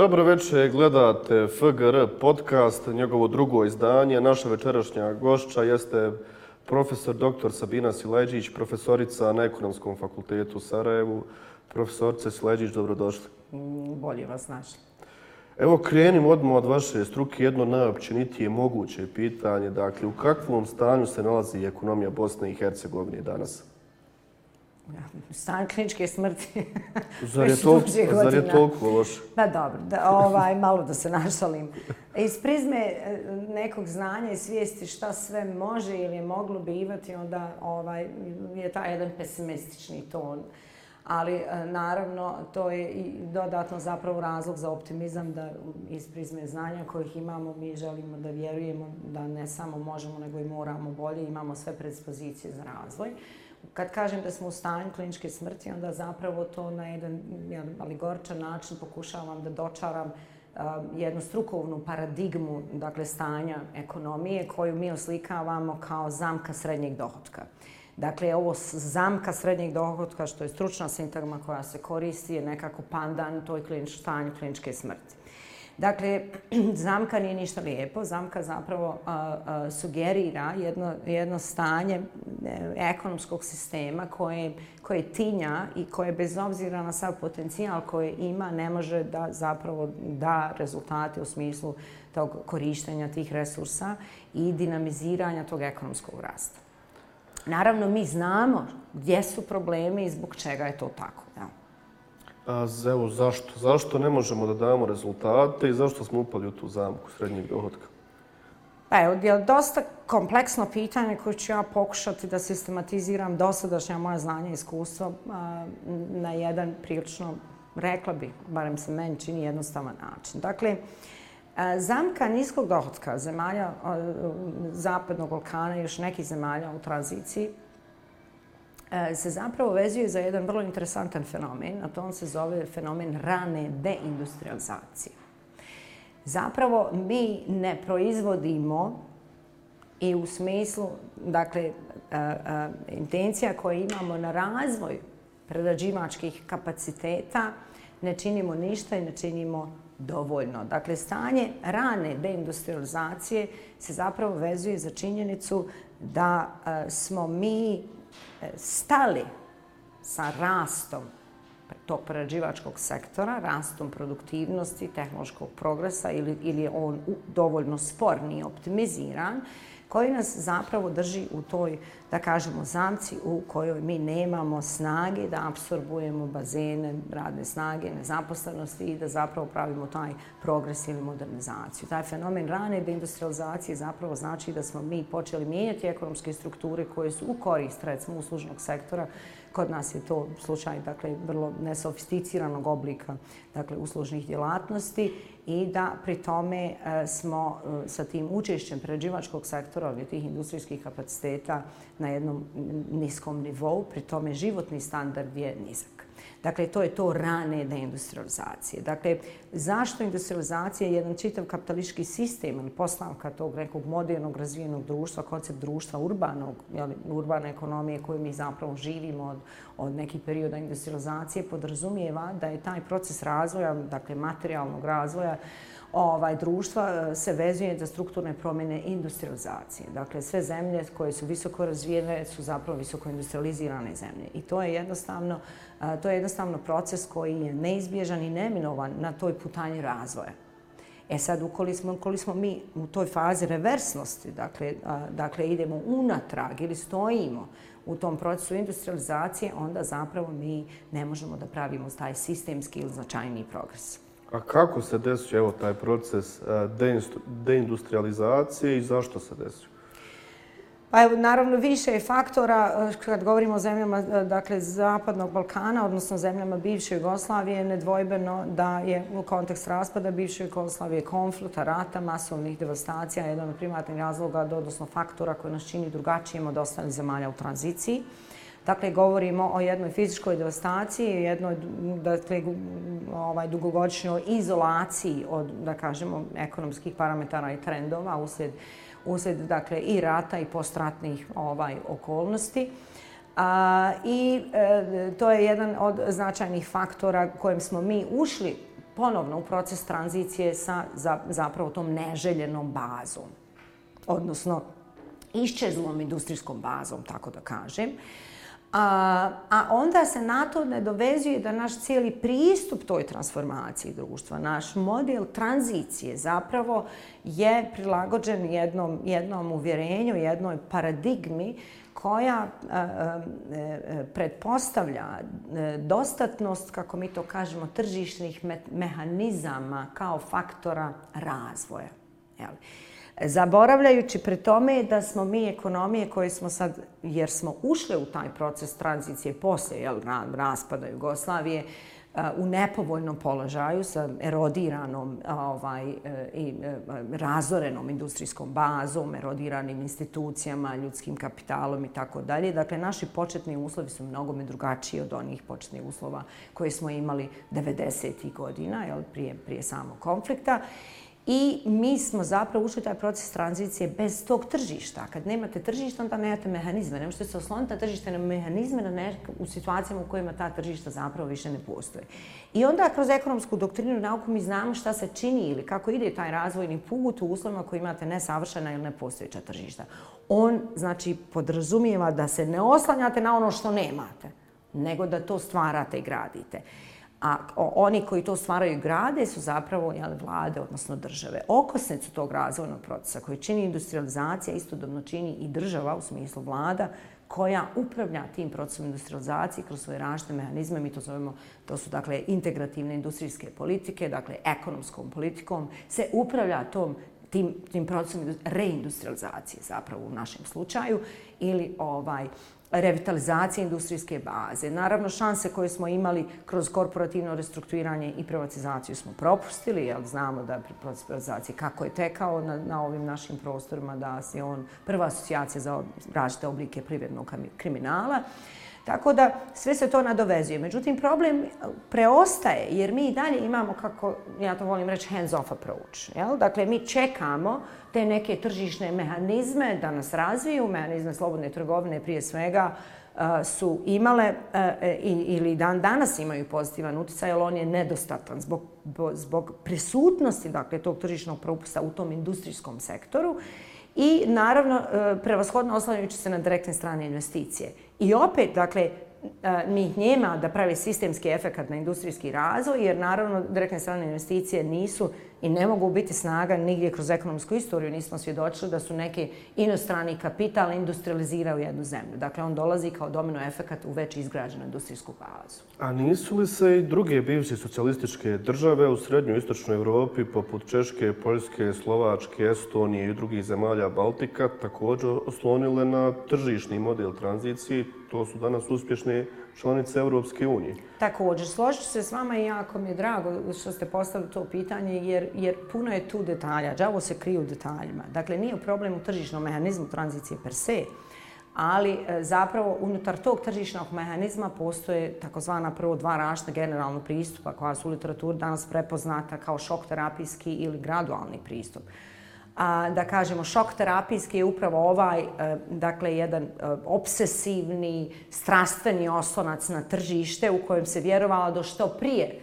Dobro večer, gledate FGR podcast, njegovo drugo izdanje. Naša večerašnja gošća jeste profesor dr. Sabina Sileđić, profesorica na Ekonomskom fakultetu u Sarajevu. Profesorice Sileđić, dobrodošli. Mm, bolje vas našli. Evo krenim odmah od vaše struke jedno najopćenitije moguće pitanje. Dakle, u kakvom stanju se nalazi ekonomija Bosne i Hercegovine danas? Stan kliničke smrti. Zar je, to, zar je toliko loše? Pa dobro, da, ovaj, malo da se našalim. Iz prizme e, nekog znanja i svijesti šta sve može ili je moglo bivati, onda ovaj, je taj jedan pesimistični ton. Ali e, naravno to je i dodatno zapravo razlog za optimizam da iz prizme znanja kojih imamo mi želimo da vjerujemo da ne samo možemo nego i moramo bolje, imamo sve predispozicije za razvoj kad kažem da smo u stanju kliničke smrti, onda zapravo to na jedan, jedan aligoričan način pokušavam da dočaram um, jednu strukovnu paradigmu dakle, stanja ekonomije koju mi oslikavamo kao zamka srednjeg dohodka. Dakle, ovo zamka srednjeg dohodka, što je stručna sintagma koja se koristi, je nekako pandan toj klinič, stanju kliničke smrti. Dakle, zamka nije ništa lijepo. Zamka zapravo a, a, sugerira jedno, jedno stanje e, ekonomskog sistema koje, koje tinja i koje bez obzira na sav potencijal koje ima ne može da zapravo da rezultate u smislu tog korištenja tih resursa i dinamiziranja tog ekonomskog rasta. Naravno, mi znamo gdje su problemi i zbog čega je to tako. Ja. A evo, zašto? Zašto ne možemo da damo rezultate i zašto smo upali u tu zamku srednjeg dohodka? Pa evo, je dosta kompleksno pitanje koje ću ja pokušati da sistematiziram dosadašnja moja znanja i iskustva na jedan prilično, rekla bi, barem se meni čini jednostavan način. Dakle, zamka niskog dohodka zemalja Zapadnog Balkana i još nekih zemalja u tranziciji E, se zapravo vezuje za jedan vrlo interesantan fenomen, a to on se zove fenomen rane deindustrializacije. Zapravo mi ne proizvodimo i u smislu, dakle, e, e, intencija koje imamo na razvoj predađivačkih kapaciteta, ne činimo ništa i ne činimo dovoljno. Dakle, stanje rane deindustrializacije se zapravo vezuje za činjenicu da smo mi E, stali sa rastom tog prerađivačkog sektora, rastom produktivnosti, tehnološkog progresa ili, ili je on dovoljno spor, nije optimiziran, koji nas zapravo drži u toj, da kažemo, zamci u kojoj mi nemamo snage da absorbujemo bazene, radne snage, nezaposlenosti i da zapravo pravimo taj progres ili modernizaciju. Taj fenomen rane deindustrializacije zapravo znači da smo mi počeli mijenjati ekonomske strukture koje su u korist, recimo, uslužnog sektora, Kod nas je to slučaj dakle, vrlo nesofisticiranog oblika dakle, uslužnih djelatnosti i da pri tome e, smo e, sa tim učešćem prerađivačkog sektora ili tih industrijskih kapaciteta na jednom niskom nivou, pri tome životni standard je nizak. Dakle, to je to rane deindustrializacije. Dakle, zašto industrializacija je jedan čitav kapitalistički sistem ili postavka tog nekog modernog razvijenog društva, koncept društva urbanog, jeli, urbane ekonomije koju mi zapravo živimo od, od nekih perioda industrializacije, podrazumijeva da je taj proces razvoja, dakle materijalnog razvoja, ovaj društva e, se vezuje za strukturne promjene industrializacije. Dakle, sve zemlje koje su visoko razvijene su zapravo visoko industrializirane zemlje. I to je jednostavno, to je jednostavno proces koji je neizbježan i neminovan na toj putanji razvoja. E sad, ukoliko smo, ukoliko smo mi u toj fazi reversnosti, dakle, dakle idemo unatrag ili stojimo u tom procesu industrializacije, onda zapravo mi ne možemo da pravimo taj sistemski ili značajni progres. A kako se desuje evo, taj proces deindustrializacije i zašto se desuje? Pa evo, naravno, više je faktora e, kad govorimo o zemljama e, dakle, Zapadnog Balkana, odnosno zemljama bivše Jugoslavije, nedvojbeno da je u kontekst raspada bivše Jugoslavije konflikta, rata, masovnih devastacija, jedan od primatnih razloga, odnosno faktora koji nas čini drugačijim od ostalih zemalja u tranziciji. Dakle, govorimo o jednoj fizičkoj devastaciji, jednoj dakle, ovaj, dugogodišnjoj izolaciji od, da kažemo, ekonomskih parametara i trendova usred, usled dakle, i rata i postratnih ovaj, okolnosti. A, I e, to je jedan od značajnih faktora kojem smo mi ušli ponovno u proces tranzicije sa za, zapravo tom neželjenom bazom, odnosno iščezlom industrijskom bazom, tako da kažem. A, a onda se na to ne dovezuje da naš cijeli pristup toj transformaciji društva, naš model tranzicije zapravo je prilagođen jednom, jednom uvjerenju, jednoj paradigmi koja e, e, pretpostavlja e, dostatnost, kako mi to kažemo, tržišnih me mehanizama kao faktora razvoja. Jel? Zaboravljajući pri tome da smo mi ekonomije koje smo sad, jer smo ušli u taj proces tranzicije poslije jel, raspada Jugoslavije, e, u nepovoljnom položaju sa erodiranom ovaj, e, i e, razorenom industrijskom bazom, erodiranim institucijama, ljudskim kapitalom i tako dalje. Dakle, naši početni uslovi su mnogo drugačiji od onih početnih uslova koje smo imali 90. godina, jel, prije, prije samog konflikta. I mi smo zapravo ušli u taj proces tranzicije bez tog tržišta. Kad nemate tržišta, onda nemate mehanizme. Ne možete se osloniti na tržište, na mehanizme na nek u situacijama u kojima ta tržišta zapravo više ne postoje. I onda kroz ekonomsku doktrinu i nauku mi znamo šta se čini ili kako ide taj razvojni put u uslovima koji imate nesavršena ili nepostojeća tržišta. On, znači, podrazumijeva da se ne oslanjate na ono što nemate, nego da to stvarate i gradite. A oni koji to stvaraju i grade su zapravo jel, vlade, odnosno države. Okosnicu tog razvojnog procesa koji čini industrializacija, istodobno čini i država u smislu vlada, koja upravlja tim procesom industrializacije kroz svoje rašte mehanizme. Mi to zovemo, to su dakle integrativne industrijske politike, dakle ekonomskom politikom, se upravlja tom tim, tim procesom reindustrializacije zapravo u našem slučaju ili ovaj revitalizacije industrijske baze. Naravno, šanse koje smo imali kroz korporativno restrukturiranje i privatizaciju smo propustili, jer znamo da proces privatizacije kako je tekao na, na ovim našim prostorima, da se on prva asocijacija za različite oblike privrednog kriminala. Tako da sve se to nadovezuje. Međutim, problem eh, preostaje jer mi i dalje imamo, kako ja to volim reći, hands-off approach. Jel? Dakle, mi čekamo te neke tržišne mehanizme da nas razviju, mehanizme slobodne trgovine prije svega, eh, su imale eh, ili dan danas imaju pozitivan utjecaj, ali on je nedostatan zbog, zbog prisutnosti dakle, tog tržišnog propusta u tom industrijskom sektoru i naravno prevashodno oslanjujući se na direktne strane investicije. I opet, dakle, mi ih nema da pravi sistemski efekt na industrijski razvoj, jer naravno direktne strane investicije nisu i ne mogu biti snaga nigdje kroz ekonomsku istoriju. Nismo svjedočili da su neki inostrani kapital industrializirao jednu zemlju. Dakle, on dolazi kao domino efekt u već izgrađenu industrijsku bazu. A nisu li se i druge bivše socijalističke države u srednjoj istočnoj Evropi, poput Češke, Poljske, Slovačke, Estonije i drugih zemalja Baltika, također oslonile na tržišni model tranzicije? To su danas uspješne članice Europske unije. Također, složit se s vama i jako mi je drago što ste postavili to pitanje, jer, jer puno je tu detalja. Džavo se kriju detaljima. Dakle, nije problem u tržišnom mehanizmu tranzicije per se, ali e, zapravo unutar tog tržišnog mehanizma postoje takozvana prvo dva rašta generalnog pristupa koja su u literaturi danas prepoznata kao šok terapijski ili gradualni pristup a, da kažemo, šok terapijski je upravo ovaj, e, dakle, jedan e, obsesivni, strastveni oslonac na tržište u kojem se vjerovalo do što prije e,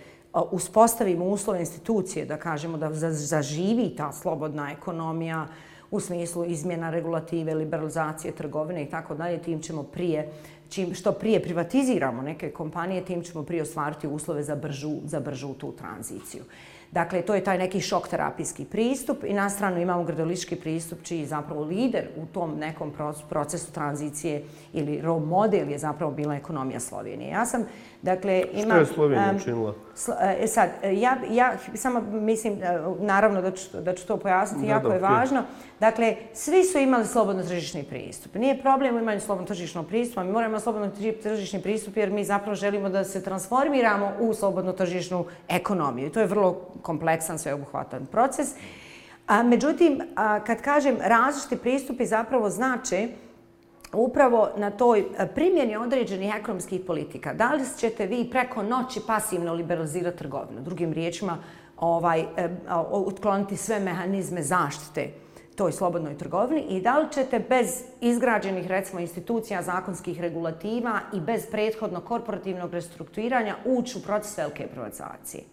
uspostavimo uslove institucije, da kažemo, da zaživi ta slobodna ekonomija u smislu izmjena regulative, liberalizacije trgovine i tako dalje, tim ćemo prije čim što prije privatiziramo neke kompanije, tim ćemo prije ostvariti uslove za bržu, za bržu tu tranziciju. Dakle, to je taj neki šok terapijski pristup i na stranu imamo gradolički pristup čiji je zapravo lider u tom nekom procesu tranzicije ili role model je zapravo bila ekonomija Slovenije. Ja sam, dakle, ima... Što je Slovenija učinila? E, sad, ja, ja samo mislim, e, naravno da ću, da ću to pojasniti, da, jako da, je važno. Dakle, svi su imali slobodno tržišni pristup. Nije problem u imanju slobodno tržišnog pristupa, mi moramo slobodno tržišni pristup jer mi zapravo želimo da se transformiramo u slobodno tržišnu ekonomiju. I to je vrlo kompleksan, sveobuhvatan proces. A, međutim, a, kad kažem različiti pristupi zapravo znači upravo na toj primjeni određenih ekonomskih politika. Da li ćete vi preko noći pasivno liberalizirati trgovinu? Drugim riječima, ovaj, e, otkloniti sve mehanizme zaštite toj slobodnoj trgovini i da li ćete bez izgrađenih recimo institucija, zakonskih regulativa i bez prethodno korporativnog restrukturiranja ući u proces velike privatizacije.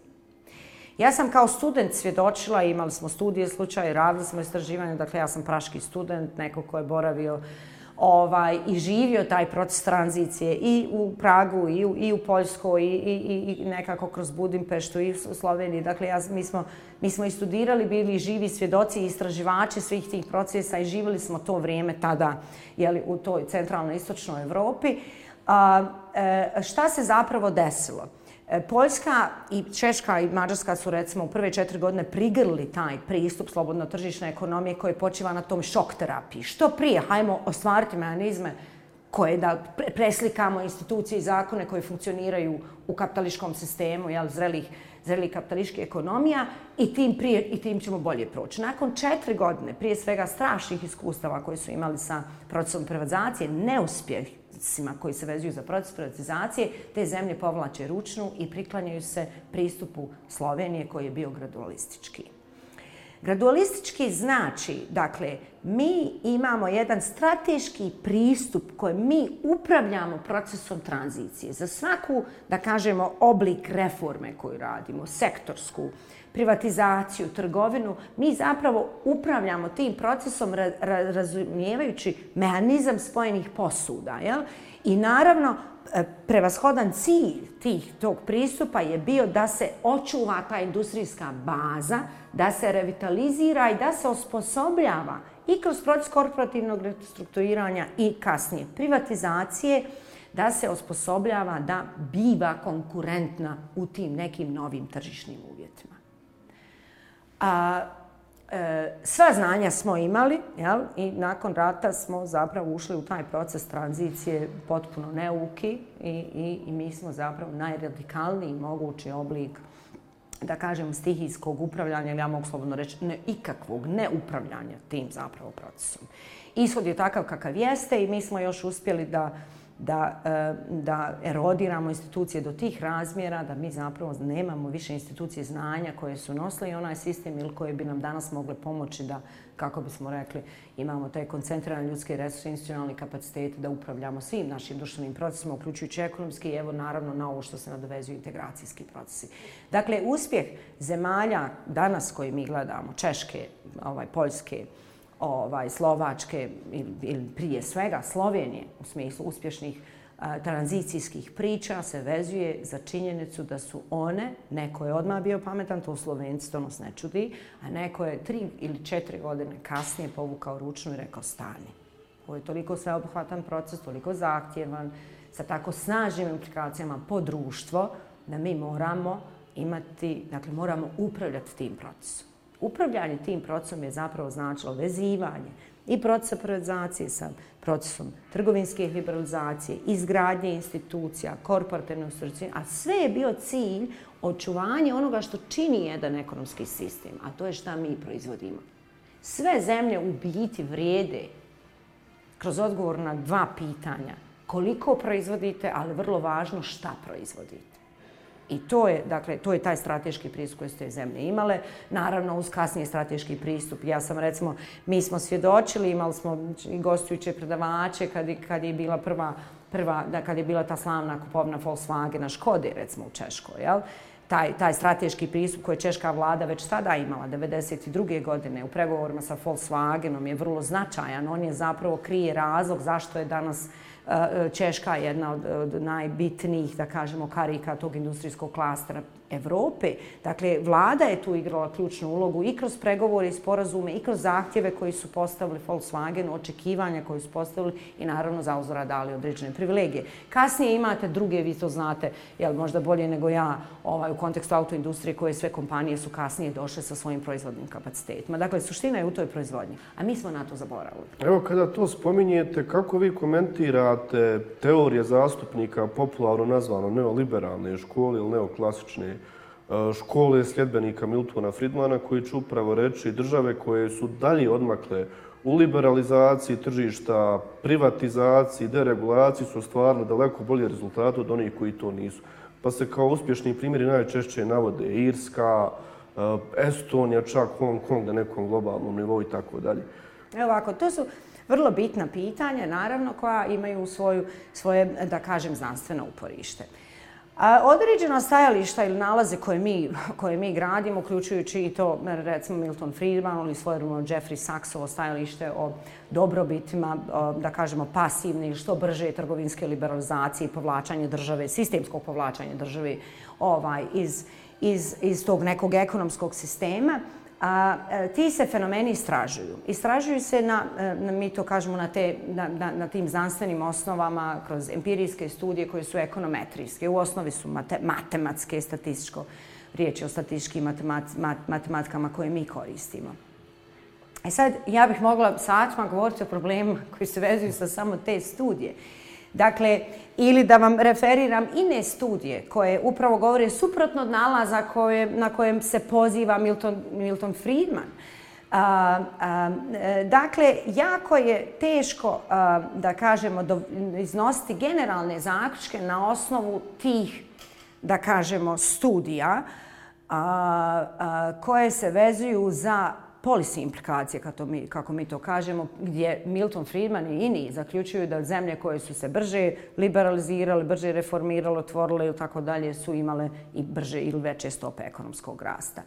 Ja sam kao student svjedočila, imali smo studije slučaje, radili smo istraživanje, dakle ja sam praški student, neko ko je boravio ovaj, i živio taj proces tranzicije i u Pragu, i u, i u Poljskoj, i, i, i nekako kroz Budimpeštu, i u Sloveniji. Dakle, ja, mi, smo, mi smo i studirali, bili živi svjedoci i istraživači svih tih procesa i živjeli smo to vrijeme tada jeli, u toj centralnoj istočnoj Evropi. A, e, šta se zapravo desilo? E, Poljska i Češka i Mađarska su recimo u prve četiri godine prigrli taj pristup slobodno tržišne ekonomije koji počiva na tom šok terapiji. Što prije, hajmo ostvariti mehanizme koje da preslikamo institucije i zakone koje funkcioniraju u kapitališkom sistemu, jel, zrelih, zrelih kapitaliških ekonomija i tim, prije, i tim ćemo bolje proći. Nakon četiri godine, prije svega strašnih iskustava koje su imali sa procesom privatizacije, neuspjeh procesima koji se vezuju za proces privatizacije, te zemlje povlače ručnu i priklanjaju se pristupu Slovenije koji je bio gradualistički. Gradualistički znači, dakle, mi imamo jedan strateški pristup koji mi upravljamo procesom tranzicije. Za svaku, da kažemo, oblik reforme koju radimo, sektorsku, privatizaciju, trgovinu, mi zapravo upravljamo tim procesom razumijevajući mehanizam spojenih posuda. Jel? I naravno, e, prevashodan cilj tih tog pristupa je bio da se očuva ta industrijska baza, da se revitalizira i da se osposobljava i kroz proces korporativnog restrukturiranja i kasnije privatizacije, da se osposobljava da biva konkurentna u tim nekim novim tržišnim uvjetima. A, e, sva znanja smo imali jel? i nakon rata smo zapravo ušli u taj proces tranzicije potpuno neuki i, i, i mi smo zapravo najradikalniji mogući oblik da kažem stihijskog upravljanja, ili ja mogu slobodno reći, ne, ikakvog neupravljanja tim zapravo procesom. Ishod je takav kakav jeste i mi smo još uspjeli da da, e, da erodiramo institucije do tih razmjera, da mi zapravo nemamo više institucije znanja koje su nosile i onaj sistem ili koje bi nam danas mogle pomoći da, kako bismo rekli, imamo taj koncentrirani ljudski resurs, institucionalni kapacitet da upravljamo svim našim društvenim procesima, uključujući ekonomski i evo naravno na ovo što se nadovezuju integracijski procesi. Dakle, uspjeh zemalja danas koji mi gledamo, Češke, ovaj, Poljske, ovaj, Slovačke ili ili prije svega Slovenije u smislu uspješnih a, tranzicijskih priča se vezuje za činjenicu da su one, neko je odmah bio pametan, to u Slovenci to nas ne čudi, a neko je tri ili četiri godine kasnije povukao ručnu i rekao stani. Ovo je toliko sveobuhvatan proces, toliko zahtjevan, sa tako snažnim implikacijama po društvo, da mi moramo imati, dakle, moramo upravljati tim procesom. Upravljanje tim procesom je zapravo značilo vezivanje i procesa privatizacije sa procesom trgovinske liberalizacije, izgradnje institucija, korporativne institucije, a sve je bio cilj očuvanje onoga što čini jedan ekonomski sistem, a to je šta mi proizvodimo. Sve zemlje u biti vrijede kroz odgovor na dva pitanja. Koliko proizvodite, ali vrlo važno šta proizvodite. I to je, dakle, to je taj strateški pristup koji su te zemlje imale. Naravno, uz kasnije strateški pristup. Ja sam, recimo, mi smo svjedočili, imali smo i gostujuće predavače kad, kad je bila prva, prva, da kad je bila ta slavna kupovna Volkswagena Škode, recimo, u Češkoj, jel? Taj, taj strateški pristup koji je češka vlada već sada imala, 1992. godine, u pregovorima sa Volkswagenom je vrlo značajan. On je zapravo krije razlog zašto je danas Češka je jedna od, od najbitnijih, da kažemo, karika tog industrijskog klastera. Evrope. Dakle, vlada je tu igrala ključnu ulogu i kroz pregovore i sporazume i kroz zahtjeve koji su postavili Volkswagen, očekivanja koji su postavili i naravno za uzora dali određene privilegije. Kasnije imate druge, vi to znate, jel možda bolje nego ja, ovaj, u kontekstu autoindustrije koje sve kompanije su kasnije došle sa svojim proizvodnim kapacitetima. Dakle, suština je u toj proizvodnji, a mi smo na to zaboravili. Evo, kada to spominjete, kako vi komentirate teorije zastupnika popularno nazvano neoliberalne škole ili neoklasične E, škole sljedbenika Miltona Friedmana koji će upravo reći države koje su dalje odmakle u liberalizaciji tržišta, privatizaciji, deregulaciji su stvarno daleko bolje rezultate od onih koji to nisu. Pa se kao uspješni primjeri najčešće navode Irska, e, Estonija, čak Hong Kong na nekom globalnom nivou i tako dalje. Evo ovako, to su vrlo bitna pitanja, naravno, koja imaju svoju, svoje, da kažem, znanstveno uporište. A određena stajališta ili nalaze koje mi, koje mi gradimo, uključujući i to, recimo, Milton Friedman ili svojevremeno Jeffrey Sachsovo stajalište o dobrobitima, o, da kažemo, pasivne ili što brže trgovinske liberalizacije i povlačanje države, sistemskog povlačanja države ovaj, iz, iz, iz tog nekog ekonomskog sistema, a, e, ti se fenomeni istražuju. Istražuju se na, e, na mi to kažemo, na, te, na, na, na tim znanstvenim osnovama kroz empirijske studije koje su ekonometrijske. U osnovi su mate, matematske, statističko, riječi o statističkim matemat, mat, matematikama koje mi koristimo. E sad, ja bih mogla satima govoriti o problemu koji se vezuju sa samo te studije. Dakle, ili da vam referiram ine studije koje upravo govore suprotno od nalaza koje, na kojem se poziva Milton, Milton Friedman. A, a, dakle, jako je teško, a, da kažemo, do, iznositi generalne zaključke na osnovu tih, da kažemo, studija a, a, koje se vezuju za policy implikacije, kako mi, kako mi to kažemo, gdje Milton Friedman i ini zaključuju da zemlje koje su se brže liberalizirale, brže reformirale, otvorile i tako dalje, su imale i brže ili veće stope ekonomskog rasta.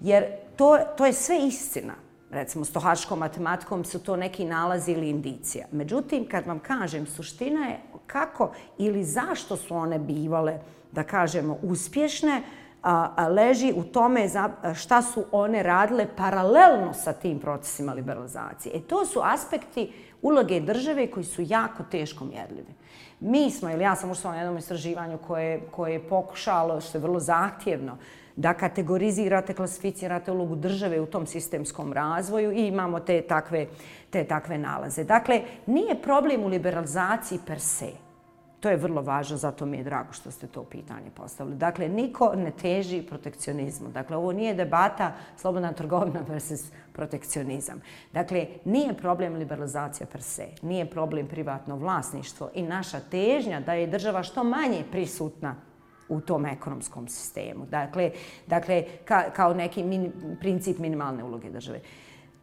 Jer to, to je sve istina. Recimo, s tohačkom matematikom su to neki nalazi ili indicija. Međutim, kad vam kažem, suština je kako ili zašto su one bivale, da kažemo, uspješne, a, leži u tome za šta su one radile paralelno sa tim procesima liberalizacije. E to su aspekti uloge države koji su jako teško mjerljivi. Mi smo, ili ja sam ušla na jednom istraživanju koje, koje je pokušalo, što je vrlo zahtjevno, da kategorizirate, klasificirate ulogu države u tom sistemskom razvoju i imamo te takve, te takve nalaze. Dakle, nije problem u liberalizaciji per se. To je vrlo važno, zato mi je drago što ste to pitanje postavili. Dakle, niko ne teži protekcionizmu. Dakle, ovo nije debata slobodna trgovina versus protekcionizam. Dakle, nije problem liberalizacija per se, nije problem privatno vlasništvo i naša težnja da je država što manje prisutna u tom ekonomskom sistemu. Dakle, dakle ka, kao neki min, princip minimalne uloge države.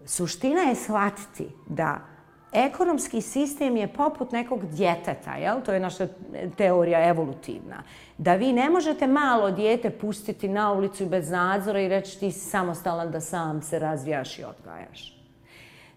Suština je shvatiti da ekonomski sistem je poput nekog djeteta, jel? to je naša teorija evolutivna. Da vi ne možete malo djete pustiti na ulicu bez nadzora i reći ti si samostalan da sam se razvijaš i odgajaš.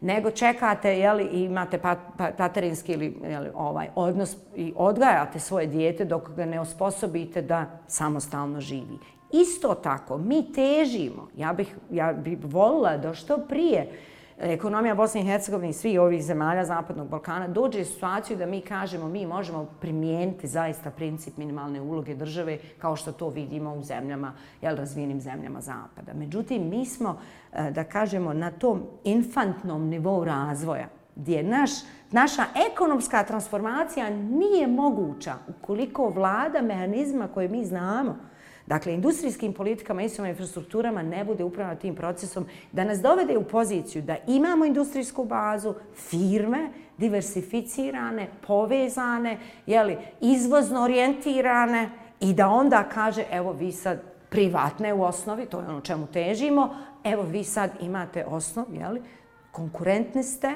Nego čekate jel, i imate pa, pa, paterinski ili jel, ovaj, odnos i odgajate svoje dijete dok ga ne osposobite da samostalno živi. Isto tako, mi težimo, ja bih, ja bih volila da što prije ekonomija Bosne i Hercegovine i svi ovih zemalja Zapadnog Balkana dođe u situaciju da mi kažemo mi možemo primijeniti zaista princip minimalne uloge države kao što to vidimo u zemljama, jel, razvijenim zemljama Zapada. Međutim, mi smo, e, da kažemo, na tom infantnom nivou razvoja gdje naš, naša ekonomska transformacija nije moguća ukoliko vlada mehanizma koje mi znamo, dakle, industrijskim politikama i infrastrukturama ne bude upravljeno tim procesom, da nas dovede u poziciju da imamo industrijsku bazu, firme, diversificirane, povezane, jeli, izvozno orijentirane i da onda kaže, evo vi sad privatne u osnovi, to je ono čemu težimo, evo vi sad imate osnov, jeli, konkurentni ste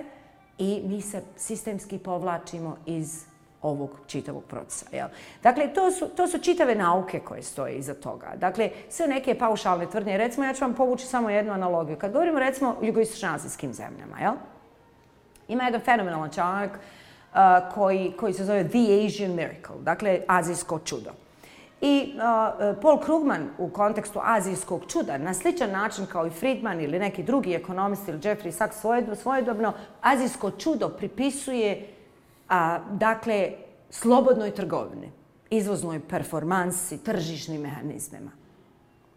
i mi se sistemski povlačimo iz ovog čitavog procesa. Jel? Dakle, to su, to su čitave nauke koje stoje iza toga. Dakle, sve neke paušalne tvrdnje. Recimo, ja ću vam povući samo jednu analogiju. Kad govorimo, recimo, o jugoistočnazijskim zemljama, jel? ima jedan fenomenalan članak uh, koji, koji se zove The Asian Miracle, dakle, azijsko čudo. I uh, Paul Krugman u kontekstu azijskog čuda, na sličan način kao i Friedman ili neki drugi ekonomisti ili Jeffrey Sachs svojedobno, azijsko čudo pripisuje a, dakle, slobodnoj trgovini, izvoznoj performansi, tržišnim mehanizmima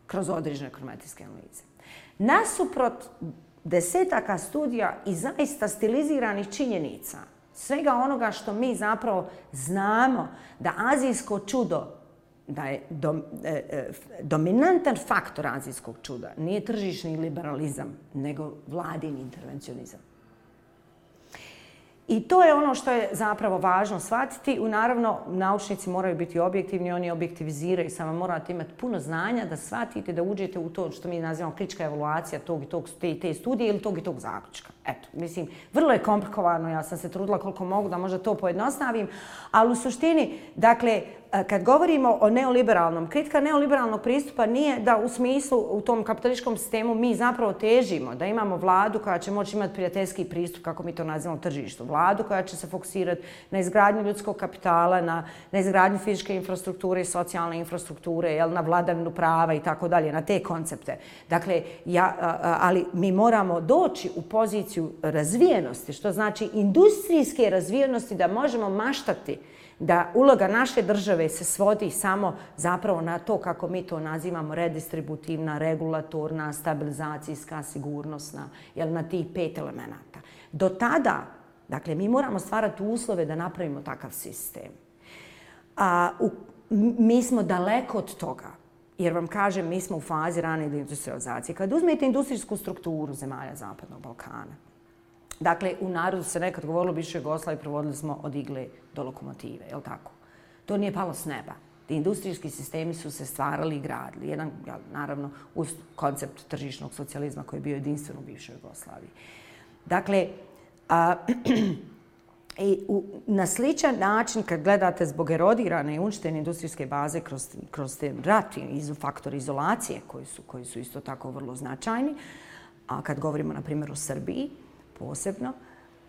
kroz određene kromatijske analize. Nasuprot desetaka studija i zaista stiliziranih činjenica, svega onoga što mi zapravo znamo da azijsko čudo, da je dom, e, e dominantan faktor azijskog čuda, nije tržišni liberalizam, nego vladin intervencionizam. I to je ono što je zapravo važno shvatiti. U naravno, naučnici moraju biti objektivni, oni objektiviziraju, samo morate imati puno znanja da shvatite, da uđete u to što mi nazivamo kritička evaluacija tog i tog, te, te studije ili tog i tog zaključka. Eto, mislim, vrlo je komplikovano, ja sam se trudila koliko mogu da možda to pojednostavim, ali u suštini, dakle, e, kad govorimo o neoliberalnom, kritika neoliberalnog pristupa nije da u smislu u tom kapitalističkom sistemu mi zapravo težimo da imamo vladu koja će moći imati prijateljski pristup, kako mi to nazivamo, tržištu. Vladu koja će se fokusirati na izgradnju ljudskog kapitala, na, na izgradnju fizičke infrastrukture i socijalne infrastrukture, jel, na vladavinu prava i tako dalje, na te koncepte. Dakle, ja, ali mi moramo doći u poziciju razvijenosti, što znači industrijske razvijenosti da možemo maštati da uloga naše države se svodi samo zapravo na to kako mi to nazivamo redistributivna, regulatorna, stabilizacijska, sigurnosna, jel na tih pet elemenata. Do tada, dakle, mi moramo stvarati uslove da napravimo takav sistem. A, u, mi smo daleko od toga, jer vam kažem, mi smo u fazi rane industrializacije. Kad uzmete industrijsku strukturu zemalja Zapadnog Balkana, Dakle, u narodu se nekad govorilo više Jugoslavi, provodili smo od igle do lokomotive, je li tako? To nije palo s neba. Ti industrijski sistemi su se stvarali i gradili. Jedan, ja, naravno, uz koncept tržišnog socijalizma koji je bio jedinstven u bivšoj Jugoslaviji. Dakle, a, i u, na sličan način, kad gledate zbog erodirane i uništene industrijske baze kroz, kroz te rati, i faktor izolacije koji su, koji su isto tako vrlo značajni, a kad govorimo, na primjer, o Srbiji, posebno,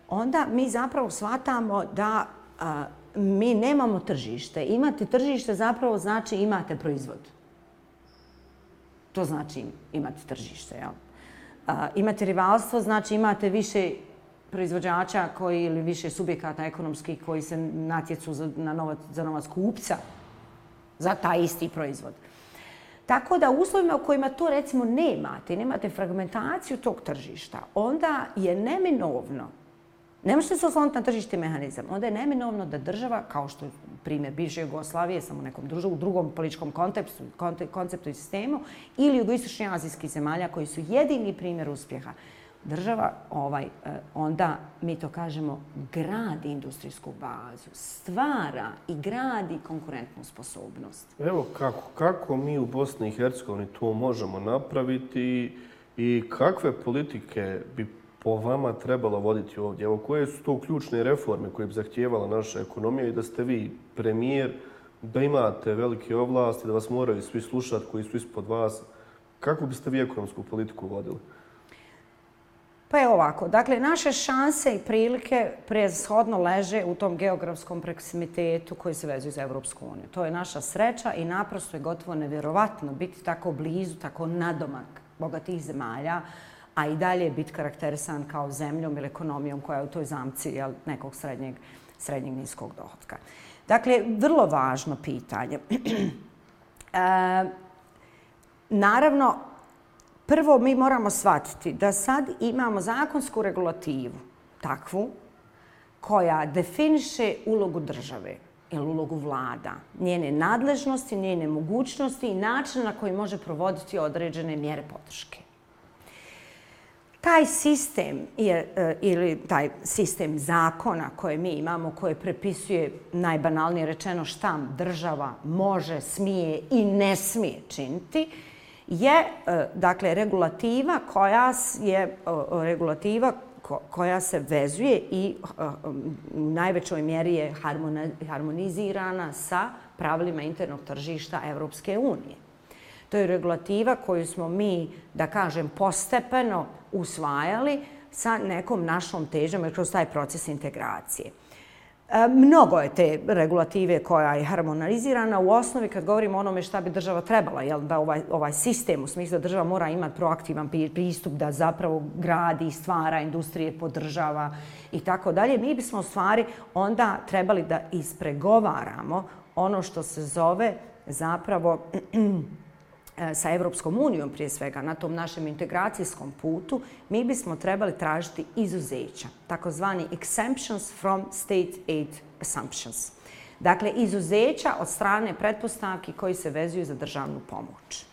onda mi zapravo shvatamo da a, mi nemamo tržište. Imate tržište zapravo znači imate proizvod. To znači imate tržište. Jel? A, imate rivalstvo, znači imate više proizvođača koji ili više subjekata ekonomskih koji se natjecu za, na novac, za novac kupca za taj isti proizvod. Tako da u uslovima u kojima to recimo nemate, nemate fragmentaciju tog tržišta, onda je neminovno, ne možete se osloniti na tržište mehanizam, onda je neminovno da država, kao što je primjer bivše Jugoslavije, samo u nekom drugom, drugom političkom kontekstu, konceptu i sistemu, ili jugoistočni azijskih zemalja koji su jedini primjer uspjeha, država ovaj, e, onda, mi to kažemo, gradi industrijsku bazu, stvara i gradi konkurentnu sposobnost. Evo kako, kako mi u Bosni i Hercegovini to možemo napraviti i kakve politike bi po vama trebalo voditi ovdje? Evo, koje su to ključne reforme koje bi zahtijevala naša ekonomija i da ste vi premijer, da imate velike ovlasti, da vas moraju svi slušati koji su ispod vas? Kako biste vi ekonomsku politiku vodili? Pa je ovako, dakle, naše šanse i prilike preshodno leže u tom geografskom proksimitetu koji se vezuje za Evropsku uniju. To je naša sreća i naprosto je gotovo nevjerovatno biti tako blizu, tako nadomak bogatih zemalja, a i dalje biti karakterisan kao zemljom ili ekonomijom koja je u toj zamci jel, nekog srednjeg, srednjeg niskog dohodka. Dakle, vrlo važno pitanje. e, naravno, Prvo, mi moramo shvatiti da sad imamo zakonsku regulativu, takvu, koja definiše ulogu države ili ulogu vlada, njene nadležnosti, njene mogućnosti i način na koji može provoditi određene mjere podrške. Taj sistem je, e, ili taj sistem zakona koje mi imamo, koje prepisuje najbanalnije rečeno šta država može, smije i ne smije činiti, je e, dakle regulativa koja je e, e, regulativa koja se vezuje i u najvećoj mjeri je harmonizirana sa pravilima internog tržišta Evropske unije. To je regulativa koju smo mi, da kažem, postepeno usvajali sa nekom našom težom kroz taj proces integracije. E, mnogo je te regulative koja je harmonizirana. U osnovi, kad govorimo o onome šta bi država trebala, jel, da ovaj, ovaj sistem, u smislu da država mora imati proaktivan pristup, da zapravo gradi, stvara, industrije podržava i tako dalje, mi bismo u stvari onda trebali da ispregovaramo ono što se zove zapravo E, sa Evropskom unijom prije svega na tom našem integracijskom putu, mi bismo trebali tražiti izuzeća, takozvani exemptions from state aid assumptions. Dakle, izuzeća od strane pretpostavki koji se vezuju za državnu pomoć.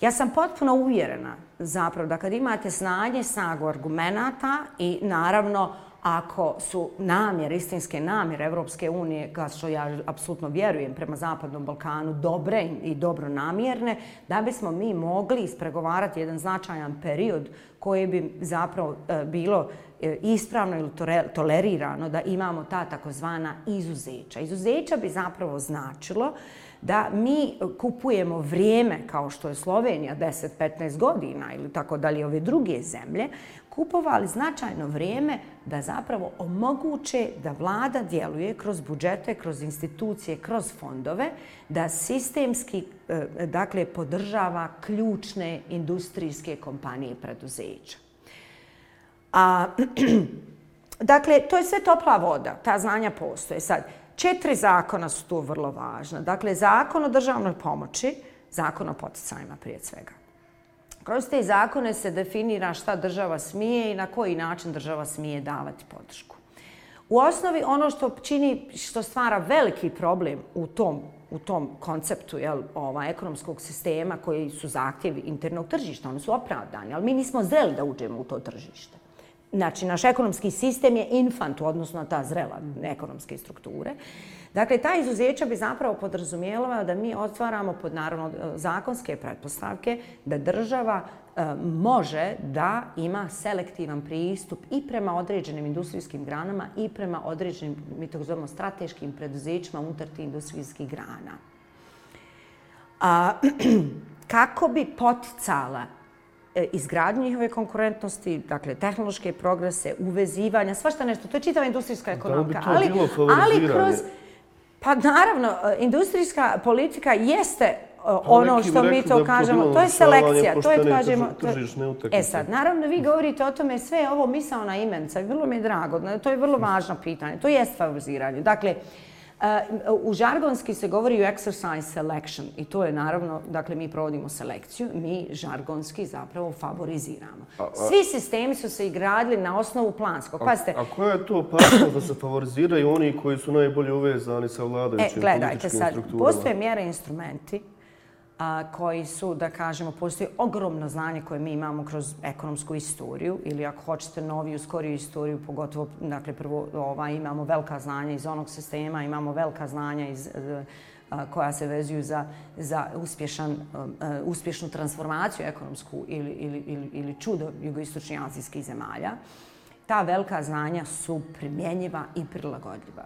Ja sam potpuno uvjerena zapravo da kad imate znanje, snagu argumenta i naravno ako su namjere, istinske namjere Evropske unije, kao što ja apsolutno vjerujem prema Zapadnom Balkanu, dobre i dobro namjerne, da bismo mi mogli ispregovarati jedan značajan period koji bi zapravo e, bilo e, ispravno ili tolerirano da imamo ta takozvana izuzeća. Izuzeća bi zapravo značilo da mi kupujemo vrijeme kao što je Slovenija 10-15 godina ili tako dalje ove druge zemlje, kupovali značajno vrijeme da zapravo omoguće da vlada djeluje kroz budžete, kroz institucije, kroz fondove, da sistemski e, dakle, podržava ključne industrijske kompanije i preduzeća. A, dakle, to je sve topla voda, ta znanja postoje. Sad, četiri zakona su tu vrlo važna. Dakle, zakon o državnoj pomoći, zakon o poticajima prije svega. Kroz te zakone se definira šta država smije i na koji način država smije davati podršku. U osnovi ono što čini, što stvara veliki problem u tom, u tom konceptu jel, ova, ekonomskog sistema koji su zahtjevi internog tržišta, oni su opravdani, ali mi nismo zreli da uđemo u to tržište. Znači, naš ekonomski sistem je infant u odnosu na ta zrela ekonomske strukture. Dakle, ta izuzeća bi zapravo podrazumijela da mi otvaramo pod naravno zakonske pretpostavke da država e, može da ima selektivan pristup i prema određenim industrijskim granama i prema određenim, mi to zovemo, strateškim preduzećima unutar tih industrijskih grana. A, kako bi poticala E, izgradnju njihove konkurentnosti, dakle, tehnološke progrese, uvezivanja, svašta nešto. To je čitava industrijska ekonomika. Da bi to ali, bilo ali kroz, Pa naravno, e, industrijska politika jeste e, pa ono što mi to kažemo, to je selekcija, to je kažemo... E sad, naravno vi govorite o tome sve ovo misalna imenca i vrlo mi je drago, to je vrlo važno pitanje, to je favoriziranje. Dakle, U žargonski se govori o exercise selection i to je naravno, dakle mi provodimo selekciju, mi žargonski zapravo favoriziramo. Svi sistemi su se igradili na osnovu planskog. Pazite, a, a koja je to opasnost da se favoriziraju oni koji su najbolje uvezani sa vladajućim e, gledajte sad, Postoje mjere instrumenti a, koji su, da kažemo, postoji ogromno znanje koje mi imamo kroz ekonomsku istoriju ili ako hoćete noviju, skoriju istoriju, pogotovo, dakle, prvo ovaj, imamo velika znanja iz onog sistema, imamo velika znanja iz, e, a, koja se vezuju za, za uspješan, a, uspješnu transformaciju ekonomsku ili, ili, ili, ili čudo jugoistočnih azijskih zemalja. Ta velika znanja su primjenjiva i prilagodljiva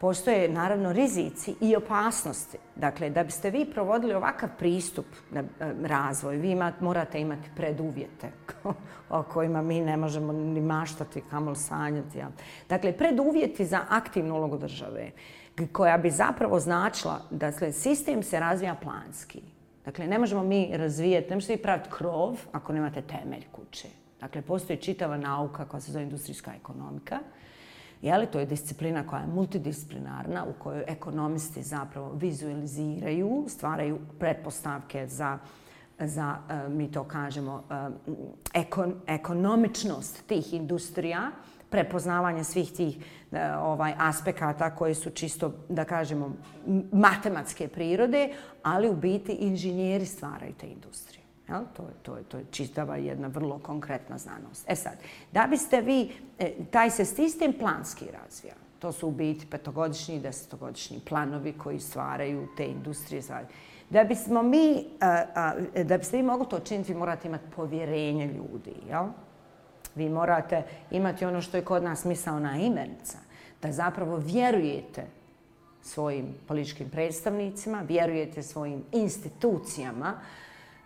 postoje naravno rizici i opasnosti. Dakle, da biste vi provodili ovakav pristup na e, razvoj, vi imat, morate imati preduvjete o kojima mi ne možemo ni maštati, kamol sanjati. Dakle, preduvjeti za aktivnu ulogu države, koja bi zapravo značila da dakle, sistem se razvija planski. Dakle, ne možemo mi razvijati, ne možete vi praviti krov ako nemate temelj kuće. Dakle, postoji čitava nauka koja se zove industrijska ekonomika, Jeli, to je disciplina koja je multidisciplinarna u kojoj ekonomisti zapravo vizualiziraju, stvaraju pretpostavke za, za e, mi to kažemo, e, ekon, ekonomičnost tih industrija, prepoznavanje svih tih e, ovaj aspekata koji su čisto, da kažemo, matematske prirode, ali u biti inženjeri stvaraju te industrije. Jel? To, je, to, je, to je čitava jedna vrlo konkretna znanost. E sad, da biste vi, e, taj se sistem planski razvija. To su u biti petogodišnji i desetogodišnji planovi koji stvaraju te industrije. Da bismo mi, e, e, da biste vi mogli to činiti, vi morate imati povjerenje ljudi. Jel? Vi morate imati ono što je kod nas misalna imenica. Da zapravo vjerujete svojim političkim predstavnicima, vjerujete svojim institucijama,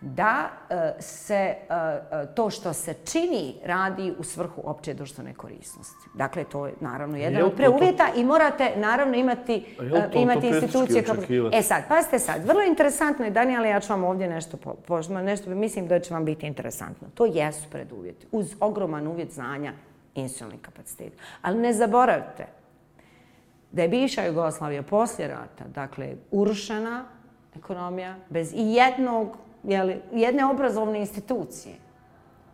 da e, se e, e, to što se čini radi u svrhu opće društvene korisnosti. Dakle, to je naravno jedan od preuvjeta i morate naravno imati, imati institucije. Kao... E sad, pazite sad, vrlo interesantno je, Daniela, ja ću vam ovdje nešto, po, nešto mislim da će vam biti interesantno. To jesu preduvjeti, uz ogroman uvjet znanja institucionalnih kapaciteta. Ali ne zaboravite da je bivša Jugoslavija poslije rata, dakle, urušena ekonomija, bez i jednog jeli, jedne obrazovne institucije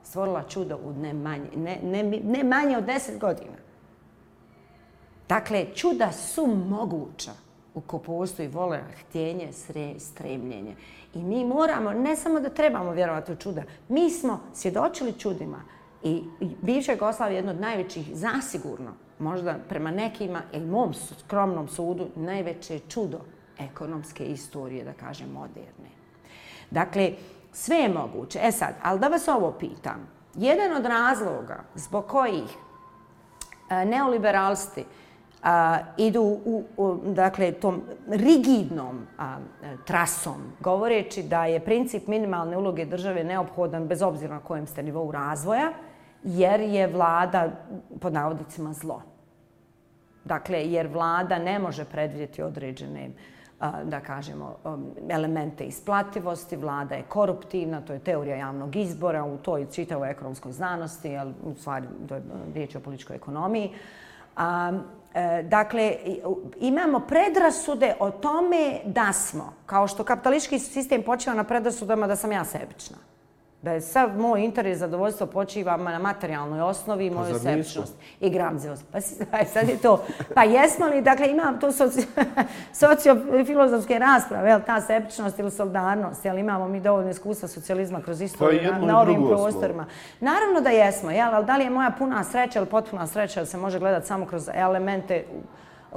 stvorila čudo u ne manje, ne, ne, ne manje od deset godina. Dakle, čuda su moguća u ko postoji vole, htjenje, sre, stremljenje. I mi moramo, ne samo da trebamo vjerovati u čuda, mi smo svjedočili čudima i, i bivša Jugoslavija je jedno od najvećih, zasigurno, možda prema nekima i mom skromnom sudu, najveće čudo ekonomske istorije, da kažem, moderne. Dakle, sve je moguće. E sad, ali da vas ovo pitam. Jedan od razloga zbog kojih e, neoliberalsti a, idu u, u, dakle, tom rigidnom a, trasom, govoreći da je princip minimalne uloge države neophodan bez obzira na kojem ste nivou razvoja, jer je vlada, pod navodicima, zlo. Dakle, jer vlada ne može predvidjeti određene da kažemo, um, elemente isplativosti, vlada je koruptivna, to je teorija javnog izbora u toj čitavoj ekonomskoj znanosti, ali u stvari to je um, riječ o političkoj ekonomiji. A, e, dakle, imamo predrasude o tome da smo, kao što kapitalistički sistem počeva na predrasudama da sam ja sebična da je sav moj interes zadovoljstvo počiva na materijalnoj osnovi i pa moju sebičnost i gramzivost. Pa sad je to. Pa jesmo li, dakle, imam tu sociofilozofske rasprave, jel, ta sebičnost ili solidarnost, jel, imamo mi dovoljno iskustva socijalizma kroz istoriju pa na, ovim prostorima. Naravno da jesmo, jel, ali da li je moja puna sreća ili potpuna sreća da se može gledati samo kroz elemente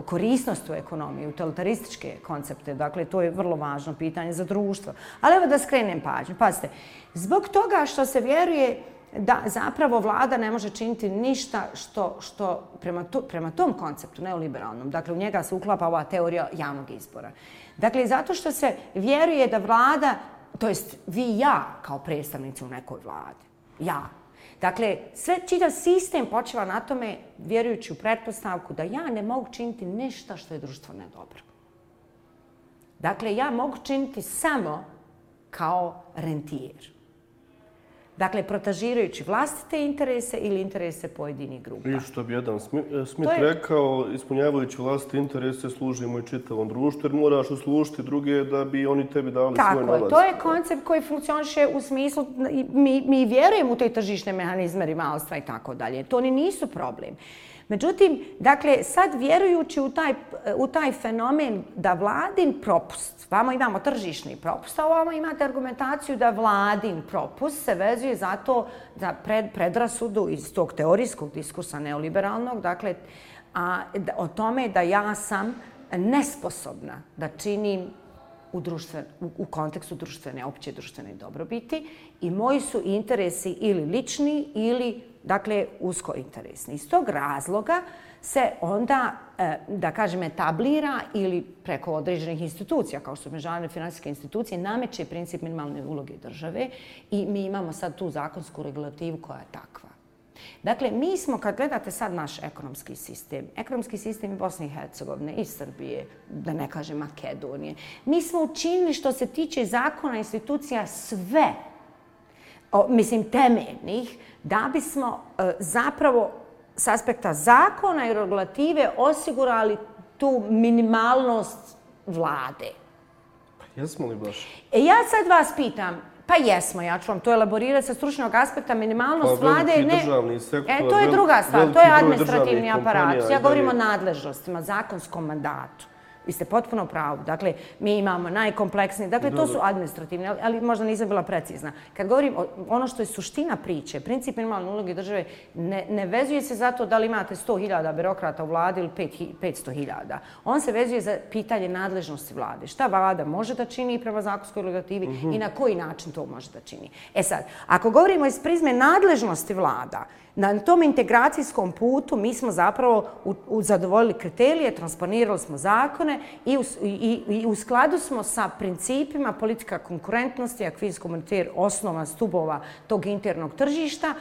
korisnost u ekonomiji, utilitarističke koncepte. Dakle, to je vrlo važno pitanje za društvo. Ali evo da skrenem pažnju. Pazite, zbog toga što se vjeruje da zapravo vlada ne može činiti ništa što, što prema, to, prema tom konceptu neoliberalnom, dakle u njega se uklapa ova teorija javnog izbora. Dakle, zato što se vjeruje da vlada, to jest vi i ja kao predstavnici u nekoj vladi, ja, Dakle, sve čitav sistem počeva na tome, vjerujući u pretpostavku da ja ne mogu činiti ništa što je društvo nedobro. Dakle, ja mogu činiti samo kao rentijer. Dakle, protažirajući vlastite interese ili interese pojedinih grupa. I što bi jedan Smith je... rekao, ispunjavajući vlastite interese, služimo i čitavom društvu, jer moraš uslužiti druge da bi oni tebi dali Tako, svoj nalaz. Tako, to je koncept koji funkcioniše u smislu, mi, mi vjerujemo u te tržišne mehanizme rivalstva i tako dalje. To ni nisu problem. Međutim, dakle, sad vjerujući u taj, u taj fenomen da vladin propust, vamo imamo tržišni propust, a ovamo imate argumentaciju da vladin propust se vezuje zato za pred, predrasudu iz tog teorijskog diskursa neoliberalnog, dakle, a, o tome da ja sam nesposobna da činim u, društven, u, u kontekstu društvene, opće društvene dobrobiti i moji su interesi ili lični ili, dakle, usko interesni. Iz tog razloga se onda, e, da kažem, etablira ili preko određenih institucija, kao što su međunarodne finansijske institucije, nameće princip minimalne uloge države i mi imamo sad tu zakonsku regulativu koja je takva. Dakle, mi smo, kad gledate sad naš ekonomski sistem, ekonomski sistem i Bosne i Hercegovine, i Srbije, da ne kažem Makedonije, mi smo učinili što se tiče zakona institucija sve, o, mislim, temeljnih, da bismo e, zapravo s aspekta zakona i regulative osigurali tu minimalnost vlade. Pa jesmo li baš? E, ja sad vas pitam, Pa jesmo, ja ću vam to elaborirati sa stručnog aspekta. Minimalnost pa, vlade ne... državni sektor, e, to je druga stvar, to je administrativni aparat. Ja govorim o nadležnostima, zakonskom mandatu. Vi ste potpuno pravu. Dakle, mi imamo najkompleksniji... Dakle, to su administrativni, ali možda nisam bila precizna. Kad govorim o ono što je suština priče, princip minimalne uloge države ne, ne vezuje se zato da li imate 100.000 birokrata u vladi ili 500.000. On se vezuje za pitanje nadležnosti vlade. Šta vlada može da čini prema zakonskoj legativi mm -hmm. i na koji način to može da čini. E sad, ako govorimo iz prizme nadležnosti vlada, Na tom integracijskom putu mi smo zapravo u, u zadovoljili kriterije, transponirali smo zakone i u, i, i u skladu smo sa principima politika konkurentnosti, akviz komunitir, osnova stubova tog internog tržišta,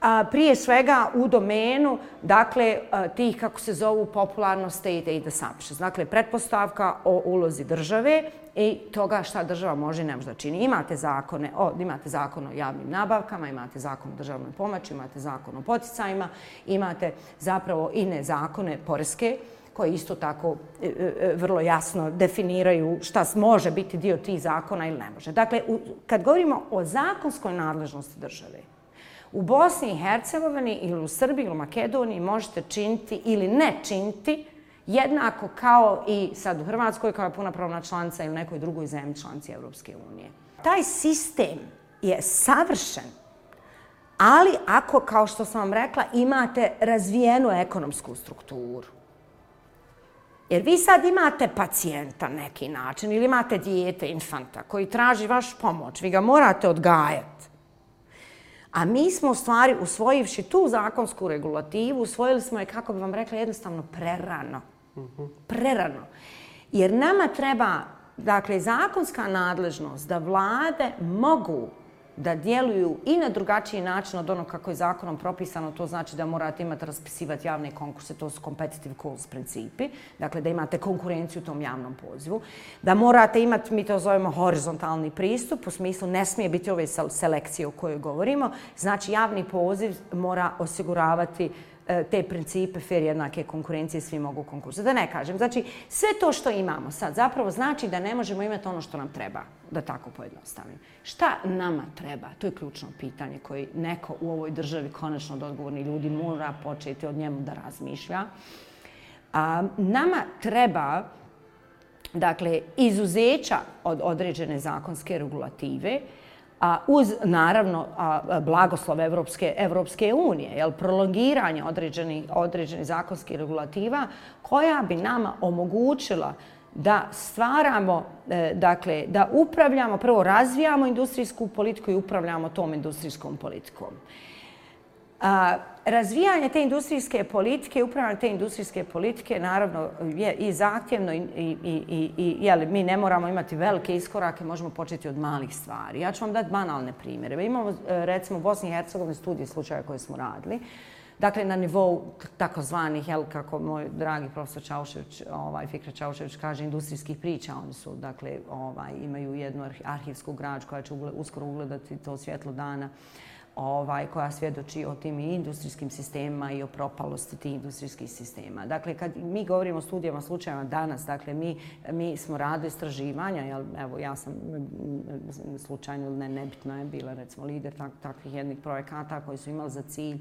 a, prije svega u domenu dakle, tih, kako se zovu, popularno state aid assumptions. Dakle, pretpostavka o ulozi države i toga šta država može i ne može da čini. Imate zakone, o, imate zakon o javnim nabavkama, imate zakon o državnoj pomoći, imate zakon o poticajima, imate zapravo i ne zakone poreske, koje isto tako e, e, e, vrlo jasno definiraju šta može biti dio tih zakona ili ne može. Dakle, kad govorimo o zakonskoj nadležnosti države, u Bosni i Hercegovini ili u Srbiji ili u Makedoniji možete činiti ili ne činiti jednako kao i sad u Hrvatskoj kao je punopravna članica ili nekoj drugoj zemlji članci Evropske unije. Taj sistem je savršen, ali ako, kao što sam vam rekla, imate razvijenu ekonomsku strukturu, Jer vi sad imate pacijenta neki način ili imate dijete, infanta, koji traži vaš pomoć, vi ga morate odgajati. A mi smo u stvari, usvojivši tu zakonsku regulativu, usvojili smo je, kako bi vam rekla, jednostavno prerano. Prerano. Jer nama treba, dakle, zakonska nadležnost da vlade mogu da djeluju i na drugačiji način od onog kako je zakonom propisano, to znači da morate imati raspisivati javne konkurse, to su competitive calls principi, dakle da imate konkurenciju u tom javnom pozivu, da morate imati, mi to zovemo horizontalni pristup, u smislu ne smije biti ove selekcije o kojoj govorimo, znači javni poziv mora osiguravati E, te principe fair jednake konkurencije, svi mogu konkursati. Da ne kažem. Znači, sve to što imamo sad zapravo znači da ne možemo imati ono što nam treba, da tako pojednostavim. Šta nama treba? To je ključno pitanje koje neko u ovoj državi, konačno od odgovorni ljudi, mora početi od njemu da razmišlja. A, nama treba dakle, izuzeća od određene zakonske regulative, a uz naravno a, blagoslov Evropske, Evropske unije, jel, prolongiranje određenih određeni zakonskih regulativa koja bi nama omogućila da stvaramo, e, dakle, da upravljamo, prvo razvijamo industrijsku politiku i upravljamo tom industrijskom politikom. A, razvijanje te industrijske politike, upravljanje te industrijske politike, naravno, je i zahtjevno i, i, i, i jeli, mi ne moramo imati velike iskorake, možemo početi od malih stvari. Ja ću vam dati banalne primjere. Imamo, e, recimo, u Bosni i Hercegovini studije slučaja koje smo radili. Dakle, na nivou takozvanih, jel, kako moj dragi profesor Čaušević, ovaj, Fikra Čaušević kaže, industrijskih priča. Oni su, dakle, ovaj, imaju jednu arhivsku građu koja će uskoro ugledati to svjetlo dana ovaj, koja svjedoči o tim industrijskim sistemima i o propalosti tih industrijskih sistema. Dakle, kad mi govorimo o studijama slučajama danas, dakle, mi, mi smo radili istraživanja, jel, evo, ja sam mm, mm, slučajno, ne, nebitno je bila, recimo, lider tak, takvih jednih projekata koji su imali za cilj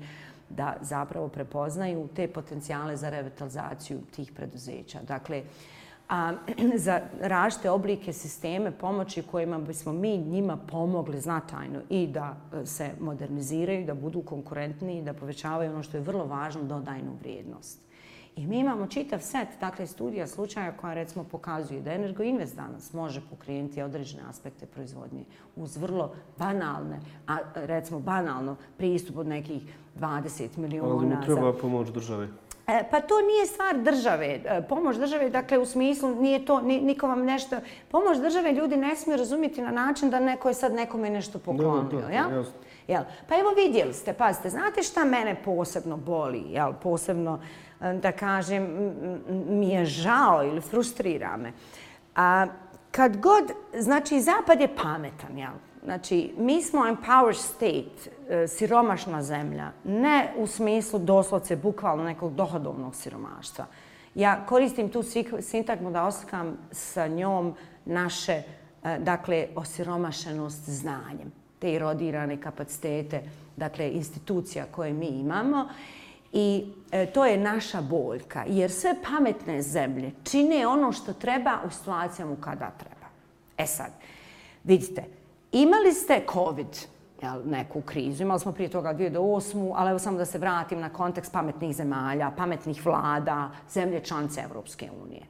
da zapravo prepoznaju te potencijale za revitalizaciju tih preduzeća. Dakle, a, za rašte oblike sisteme pomoći kojima bismo mi njima pomogli značajno i da e, se moderniziraju, da budu konkurentni, da povećavaju ono što je vrlo važno, dodajnu vrijednost. I mi imamo čitav set dakle, studija slučaja koja recimo pokazuje da Energo Invest danas može pokrijeniti određene aspekte proizvodnje uz vrlo banalne, a recimo banalno pristup od nekih 20 miliona. Ali mu treba pomoć države. E, pa to nije stvar države. E, pomoć države, dakle, u smislu, nije to, niko vam nešto... Pomoć države ljudi ne smiju razumjeti na način da neko je sad nekome nešto poklonio, jel? Jel? Pa evo vidjeli ste, pazite, znate šta mene posebno boli, jel? Posebno, e, da kažem, mi je žao ili frustrira me. A, kad god, znači, Zapad je pametan, jel? Znači, mi smo empowered state, e, siromašna zemlja, ne u smislu doslovce, bukvalno nekog dohodovnog siromaštva. Ja koristim tu sintagmu da oslikam sa njom naše, e, dakle, osiromašenost znanjem, te erodirane kapacitete, dakle, institucija koje mi imamo. I e, to je naša boljka, jer sve pametne zemlje čine ono što treba u situacijama kada treba. E sad, vidite, Imali ste COVID, jel, neku krizu, imali smo prije toga 2008. Ali evo samo da se vratim na kontekst pametnih zemalja, pametnih vlada, zemlje članice Evropske unije.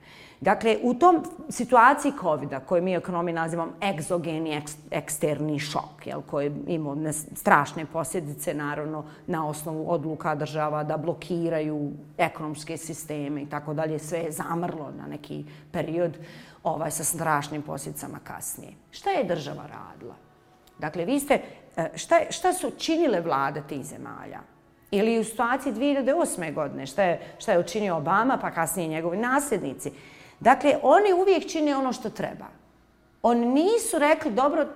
Dakle, u tom situaciji COVID-a, koju mi ekonomi ekonomiji nazivamo egzogeni, ek, eksterni šok, jel, koji imao strašne posljedice, naravno, na osnovu odluka država da blokiraju ekonomske sisteme i tako dalje, sve je zamrlo na neki period ovaj, sa strašnim posljedicama kasnije. Šta je država radila? Dakle, vi ste, šta, šta, šta su činile vlade tih zemalja? Ili u situaciji 2008. godine, šta je, šta je učinio Obama, pa kasnije njegovi nasljednici? Dakle, oni uvijek čine ono što treba. Oni nisu rekli, dobro,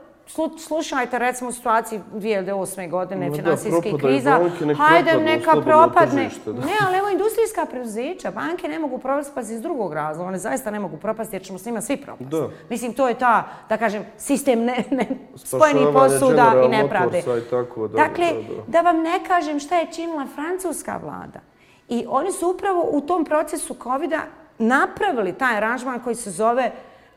slušajte recimo situaciji 2008. godine, no, finansijski kriza, banke, hajde neka propadne. da. Ne, ali evo industrijska preduzeća, banke ne mogu propasti iz drugog razloga, one zaista ne mogu propasti jer ćemo s njima svi propasti. Da. Mislim, to je ta, da kažem, sistem ne, ne, spojenih posuda i nepravde. I tako, da, dakle, da, da. da vam ne kažem šta je činila francuska vlada. I oni su upravo u tom procesu COVID-a napravili taj aranžman koji se zove e,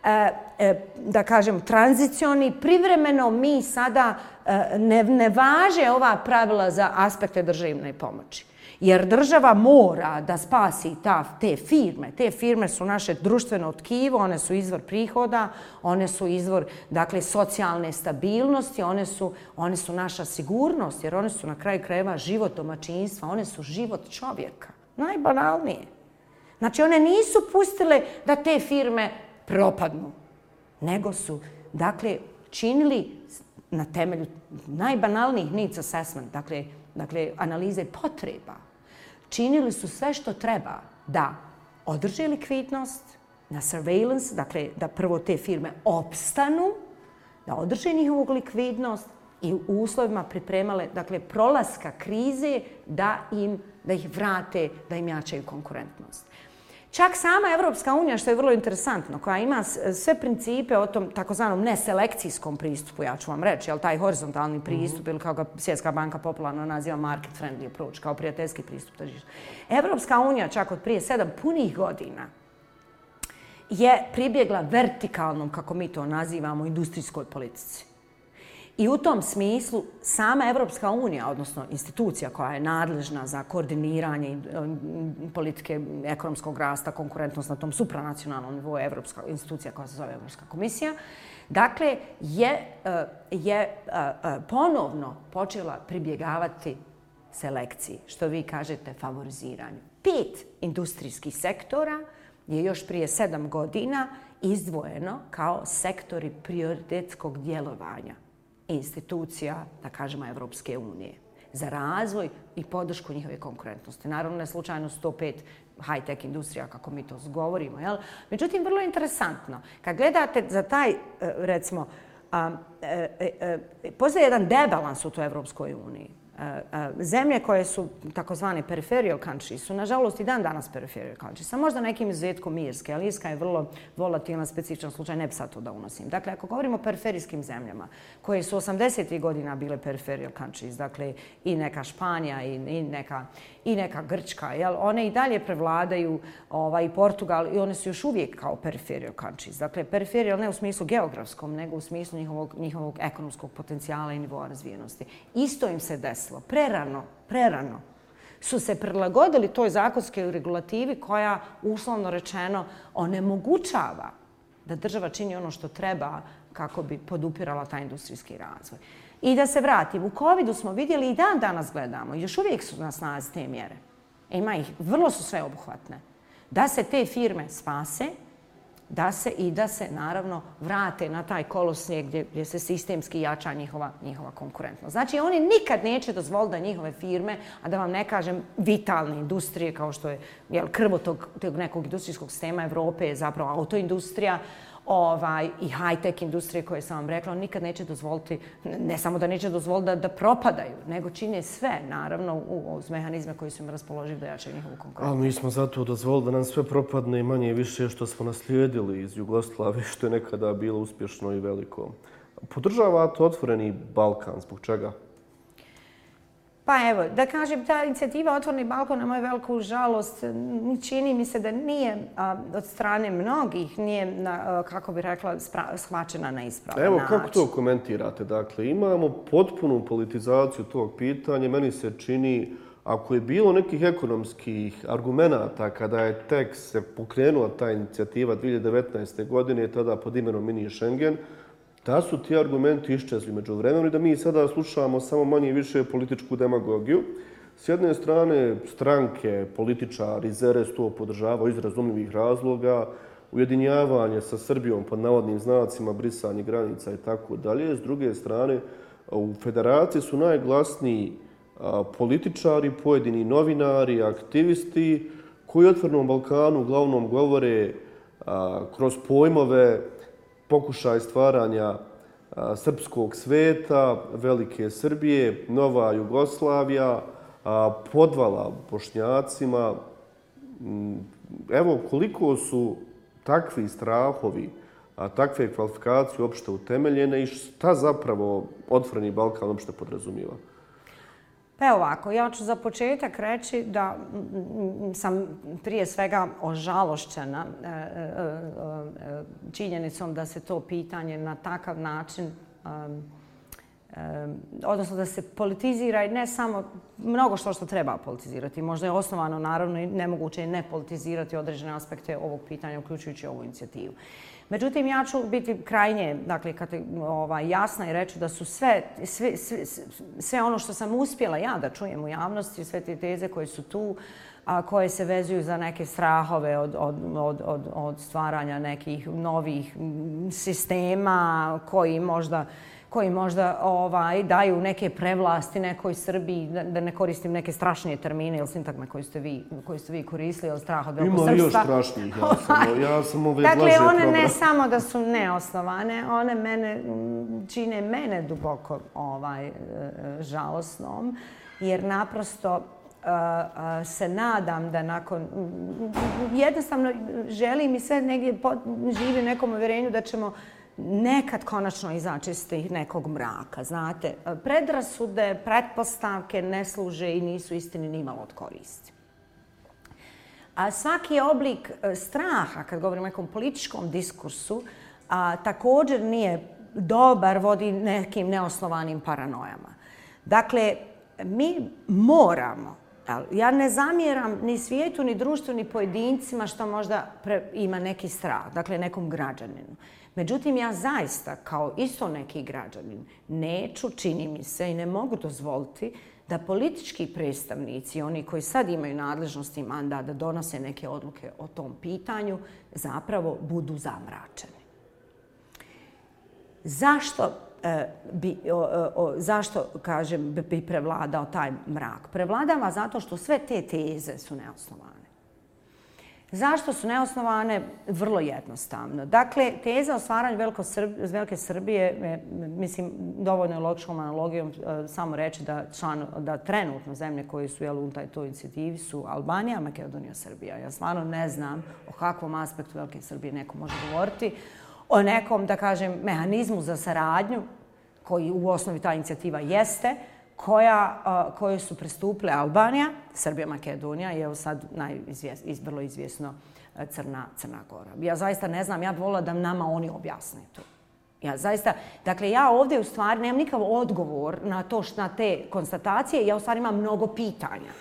E, e, da kažem, tranzicioni, privremeno mi sada e, ne, ne važe ova pravila za aspekte državne pomoći. Jer država mora da spasi ta, te firme. Te firme su naše društveno tkivo, one su izvor prihoda, one su izvor dakle, socijalne stabilnosti, one su, one su naša sigurnost, jer one su na kraju krajeva život domaćinstva, one su život čovjeka. Najbanalnije. Znači, one nisu pustile da te firme propadnu, nego su, dakle, činili na temelju najbanalnijih needs assessment, dakle, dakle, analize potreba, činili su sve što treba da održe likvidnost, na surveillance, dakle da prvo te firme opstanu, da održe njihovu likvidnost i u uslovima pripremale dakle, prolaska krize da im da ih vrate, da im jačaju konkurentnost. Čak sama Evropska unija, što je vrlo interesantno, koja ima sve principe o tom takozvanom neselekcijskom pristupu, ja ću vam reći, jel taj horizontalni pristup, mm -hmm. ili kao ga Svjetska banka popularno naziva market friendly approach, kao prijateljski pristup tržišta. Evropska unija, čak od prije sedam punih godina, je pribjegla vertikalnom, kako mi to nazivamo, industrijskoj politici. I u tom smislu sama Evropska unija, odnosno institucija koja je nadležna za koordiniranje e, politike ekonomskog rasta, konkurentnost na tom supranacionalnom nivou, Evropska institucija koja se zove Evropska komisija, dakle, je, e, je e, ponovno počela pribjegavati selekciji, što vi kažete favoriziranju. Pet industrijskih sektora je još prije sedam godina izdvojeno kao sektori prioritetskog djelovanja institucija, da kažemo, Evropske unije za razvoj i podršku njihove konkurentnosti. Naravno, ne slučajno 105 high-tech industrija, kako mi to govorimo. Jel? Međutim, vrlo interesantno. Kad gledate za taj, e, recimo, a, e, e, e, postoje jedan debalans u toj Evropskoj uniji zemlje koje su takozvane peripheral countries su nažalost i dan danas peripheral countries. Sa možda nekim izuzetkom Irske, ali Irska je vrlo volatilna, specifičan slučaj, ne bi sad to da unosim. Dakle, ako govorimo o periferijskim zemljama, koje su 80. godina bile peripheral countries, dakle i neka Španija i, i, neka, i neka Grčka, jel? one i dalje prevladaju ovaj, Portugal i one su još uvijek kao peripheral countries. Dakle, peripheral ne u smislu geografskom, nego u smislu njihovog, njihovog ekonomskog potencijala i nivoa razvijenosti. Isto im se desi desilo prerano, prerano, su se prilagodili toj zakonskoj regulativi koja, uslovno rečeno, onemogućava da država čini ono što treba kako bi podupirala taj industrijski razvoj. I da se vratim, u COVID-u smo vidjeli i dan danas gledamo, još uvijek su nas snazi te mjere. Ima ih, vrlo su sve obuhvatne. Da se te firme spase, da se i da se naravno vrate na taj kolosnije gdje, gdje se sistemski jača njihova, njihova konkurentnost. Znači oni nikad neće dozvoliti da njihove firme, a da vam ne kažem vitalne industrije kao što je jel, krvo tog, tog nekog industrijskog sistema Evrope je zapravo autoindustrija, ovaj, i high-tech industrije koje sam vam rekla, on nikad neće dozvoliti, ne samo da neće dozvoliti da, da propadaju, nego čine sve, naravno, u, uz mehanizme koji su im raspoloživi da jačaju njihovu konkurenciju. Ali mi smo zato dozvolili da nam sve propadne i manje i više što smo naslijedili iz Jugoslavije, što je nekada bilo uspješno i veliko. Podržavate otvoreni Balkan, zbog čega? Pa evo, da kažem, ta inicijativa Otvorni balkon na moju veliku žalost čini mi se da nije a, od strane mnogih, nije, na, a, kako bi rekla, shvaćena na ispravan Evo, način. kako to komentirate? Dakle, imamo potpunu politizaciju tog pitanja. Meni se čini, ako je bilo nekih ekonomskih argumenta kada je tek se pokrenula ta inicijativa 2019. godine, tada pod imenom Mini Schengen, da su ti argumenti iščezli među vremenu i da mi sada slušamo samo manje i više političku demagogiju. S jedne strane, stranke, političari, ZRS to podržavaju iz razumljivih razloga, ujedinjavanje sa Srbijom pod navodnim znacima, brisanje granica i tako dalje. S druge strane, u federaciji su najglasniji političari, pojedini novinari, aktivisti, koji u Otvornom Balkanu uglavnom govore kroz pojmove pokušaj stvaranja srpskog sveta, Velike Srbije, Nova Jugoslavija, podvala bošnjacima. Mm, evo koliko su takvi strahovi, a takve kvalifikacije uopšte utemeljene i šta zapravo otvoreni Balkan uopšte podrazumijeva? Pa ovako, ja ću za početak reći da sam prije svega ožalošćena e, e, e, činjenicom da se to pitanje na takav način odnosno da se politizira i ne samo mnogo što što treba politizirati. Možda je osnovano naravno i nemoguće je ne politizirati određene aspekte ovog pitanja, uključujući ovu inicijativu. Međutim, ja ću biti krajnje dakle, ovaj, jasna i reći da su sve, sve, sve, sve ono što sam uspjela ja da čujem u javnosti, sve te teze koje su tu, a koje se vezuju za neke strahove od, od, od, od, od stvaranja nekih novih sistema koji možda koji možda ovaj, daju neke prevlasti nekoj Srbiji, da ne koristim neke strašnije termine ili sintagme koje ste vi, koje ste vi koristili, ili strah od velikog srpstva. Ima još strašnijih, ja sam, ja sam ove dakle, blaže one ne samo da su neosnovane, one mene, čine mene duboko ovaj, žalosnom, jer naprosto se nadam da nakon... Jednostavno želim i sve negdje živi u nekom uvjerenju da ćemo nekad konačno izaći iz tih nekog mraka. Znate, predrasude, pretpostavke ne služe i nisu istini ni malo od koristi. A svaki oblik e, straha, kad govorimo o nekom političkom diskursu, a, također nije dobar, vodi nekim neosnovanim paranojama. Dakle, mi moramo, ja ne zamjeram ni svijetu, ni društvu, ni pojedincima što možda pre, ima neki strah, dakle nekom građaninu. Međutim, ja zaista, kao isto neki građanin, neću, čini mi se i ne mogu dozvoliti da politički predstavnici, oni koji sad imaju nadležnost i mandat da donose neke odluke o tom pitanju, zapravo budu zamračeni. Zašto e, bi, o, e, o, zašto, kažem, bi prevladao taj mrak? Prevladava zato što sve te teze su neosnovane. Zašto su neosnovane? Vrlo jednostavno. Dakle, teza o stvaranju Velike Srbije, e, mislim, dovoljno je logičkom analogijom e, samo reći da, član, da trenutno zemlje koje su jel, u taj toj inicijativi su Albanija, Makedonija, Srbija. Ja stvarno ne znam o kakvom aspektu Velike Srbije neko može govoriti. O nekom, da kažem, mehanizmu za saradnju koji u osnovi ta inicijativa jeste, koja, koje su pristupile Albanija, Srbija, Makedonija i evo sad najizvjes, vrlo izvjesno Crna, Crna Gora. Ja zaista ne znam, ja bi volila da nama oni objasne to. Ja zaista, dakle, ja ovdje u stvari nemam nikav odgovor na to što na te konstatacije, ja u stvari imam mnogo pitanja.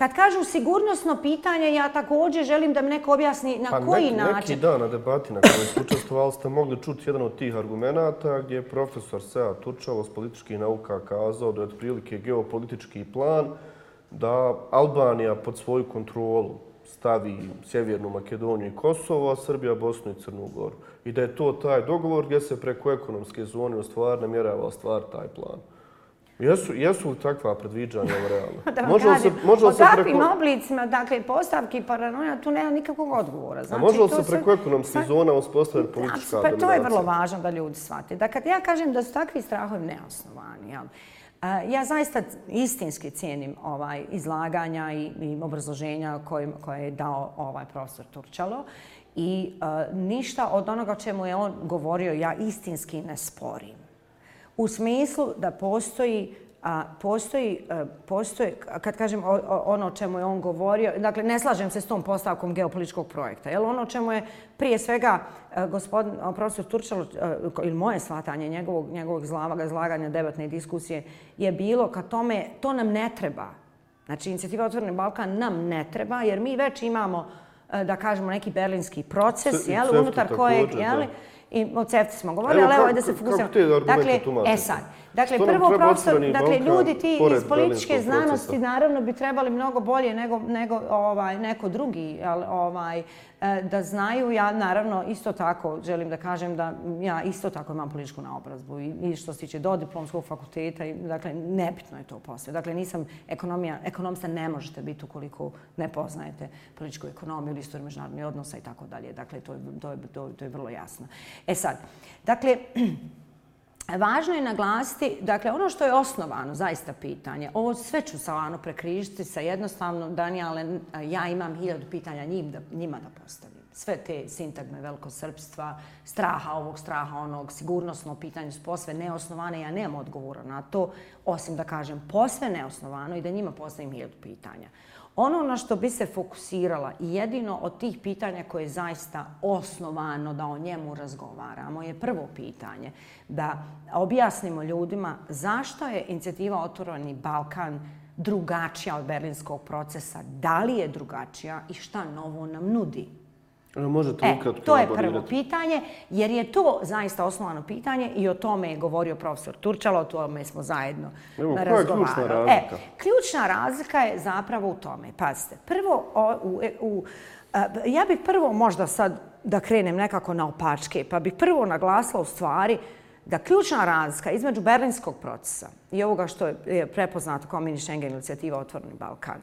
Kad kažu sigurnosno pitanje, ja također želim da mi neko objasni na pa koji neki, način. Neki dan na debati na kojoj ste učestvovali ste mogli čuti jedan od tih argumenta gdje je profesor Sea Turčalo s političkih nauka kazao da je otprilike geopolitički plan da Albanija pod svoju kontrolu stavi Sjevernu Makedoniju i Kosovo, a Srbija, Bosnu i Crnu Goru. I da je to taj dogovor gdje se preko ekonomske zone u stvar namjerava stvar taj plan. Jesu, jesu li takva predviđanja realna? Da može li se, li se preko... takvim oblicima, dakle, postavki paranoja, tu nema nikakvog odgovora. Znači, A može li se preko ekonomskih zona uspostaviti politička pa dominacija? To je vrlo važno da ljudi shvate. Da kad ja kažem da su takvi strahovi neosnovani, jel? Ja zaista istinski cijenim ovaj izlaganja i, i obrazloženja koje, koje je dao ovaj profesor Turčalo i uh, ništa od onoga čemu je on govorio ja istinski ne sporim u smislu da postoji a postoji, e, postoji, kad kažem ono o čemu je on govorio, dakle, ne slažem se s tom postavkom geopolitičkog projekta, jer ono o čemu je prije svega e, gospodin profesor Turčalo, e, ili moje shvatanje njegovog, njegovog zlavaga, izlaganja, debatne diskusije, je bilo ka tome, to nam ne treba. Znači, inicijativa Otvoreni Balkan nam ne treba, jer mi već imamo, da kažemo, neki berlinski proces, jel, unutar kojeg, jel, I o CEFTI smo govorili, ali evo da se fokusiramo. Kako te argumente dakle, E sad, dakle, prvo profesor, dakle, ljudi ti iz političke znanosti naravno bi trebali mnogo bolje nego, nego ovaj, neko drugi, ovaj, E, da znaju. Ja naravno isto tako želim da kažem da ja isto tako imam političku naobrazbu i što se tiče do diplomskog fakulteta. Dakle, nebitno je to posle. Dakle, nisam ekonomija, ekonomista ne možete biti ukoliko ne poznajete političku ekonomiju ili istoriju međunarodnih odnosa i tako dalje. Dakle, to je, to, je, to, to je vrlo jasno. E sad, dakle, Važno je naglasiti, dakle, ono što je osnovano, zaista pitanje, ovo sve ću sa prekrižiti sa jednostavno, Danijale, eh, ja imam hiljadu pitanja njim da, njima da postavim. Sve te sintagme velikosrpstva, straha ovog, straha onog, sigurnosno pitanje su posve neosnovane. Ja nemam odgovora na to, osim da kažem posve neosnovano i da njima postavim hiljadu pitanja. Ono na što bi se fokusirala i jedino od tih pitanja koje je zaista osnovano da o njemu razgovaramo je prvo pitanje da objasnimo ljudima zašto je inicijativa Otvoreni Balkan drugačija od berlinskog procesa, da li je drugačija i šta novo nam nudi. Možete e, to je prvo pitanje, jer je to zaista osnovano pitanje i o tome je govorio profesor Turčalo, o tome smo zajedno Evo, koja je ključna razlika? E, ključna razlika je zapravo u tome. Pazite, prvo, o, u, u, ja bih prvo možda sad da krenem nekako na opačke, pa bih prvo naglasila u stvari da ključna razlika između berlinskog procesa i ovoga što je prepoznato kao mini Schengen inicijativa Otvorni Balkan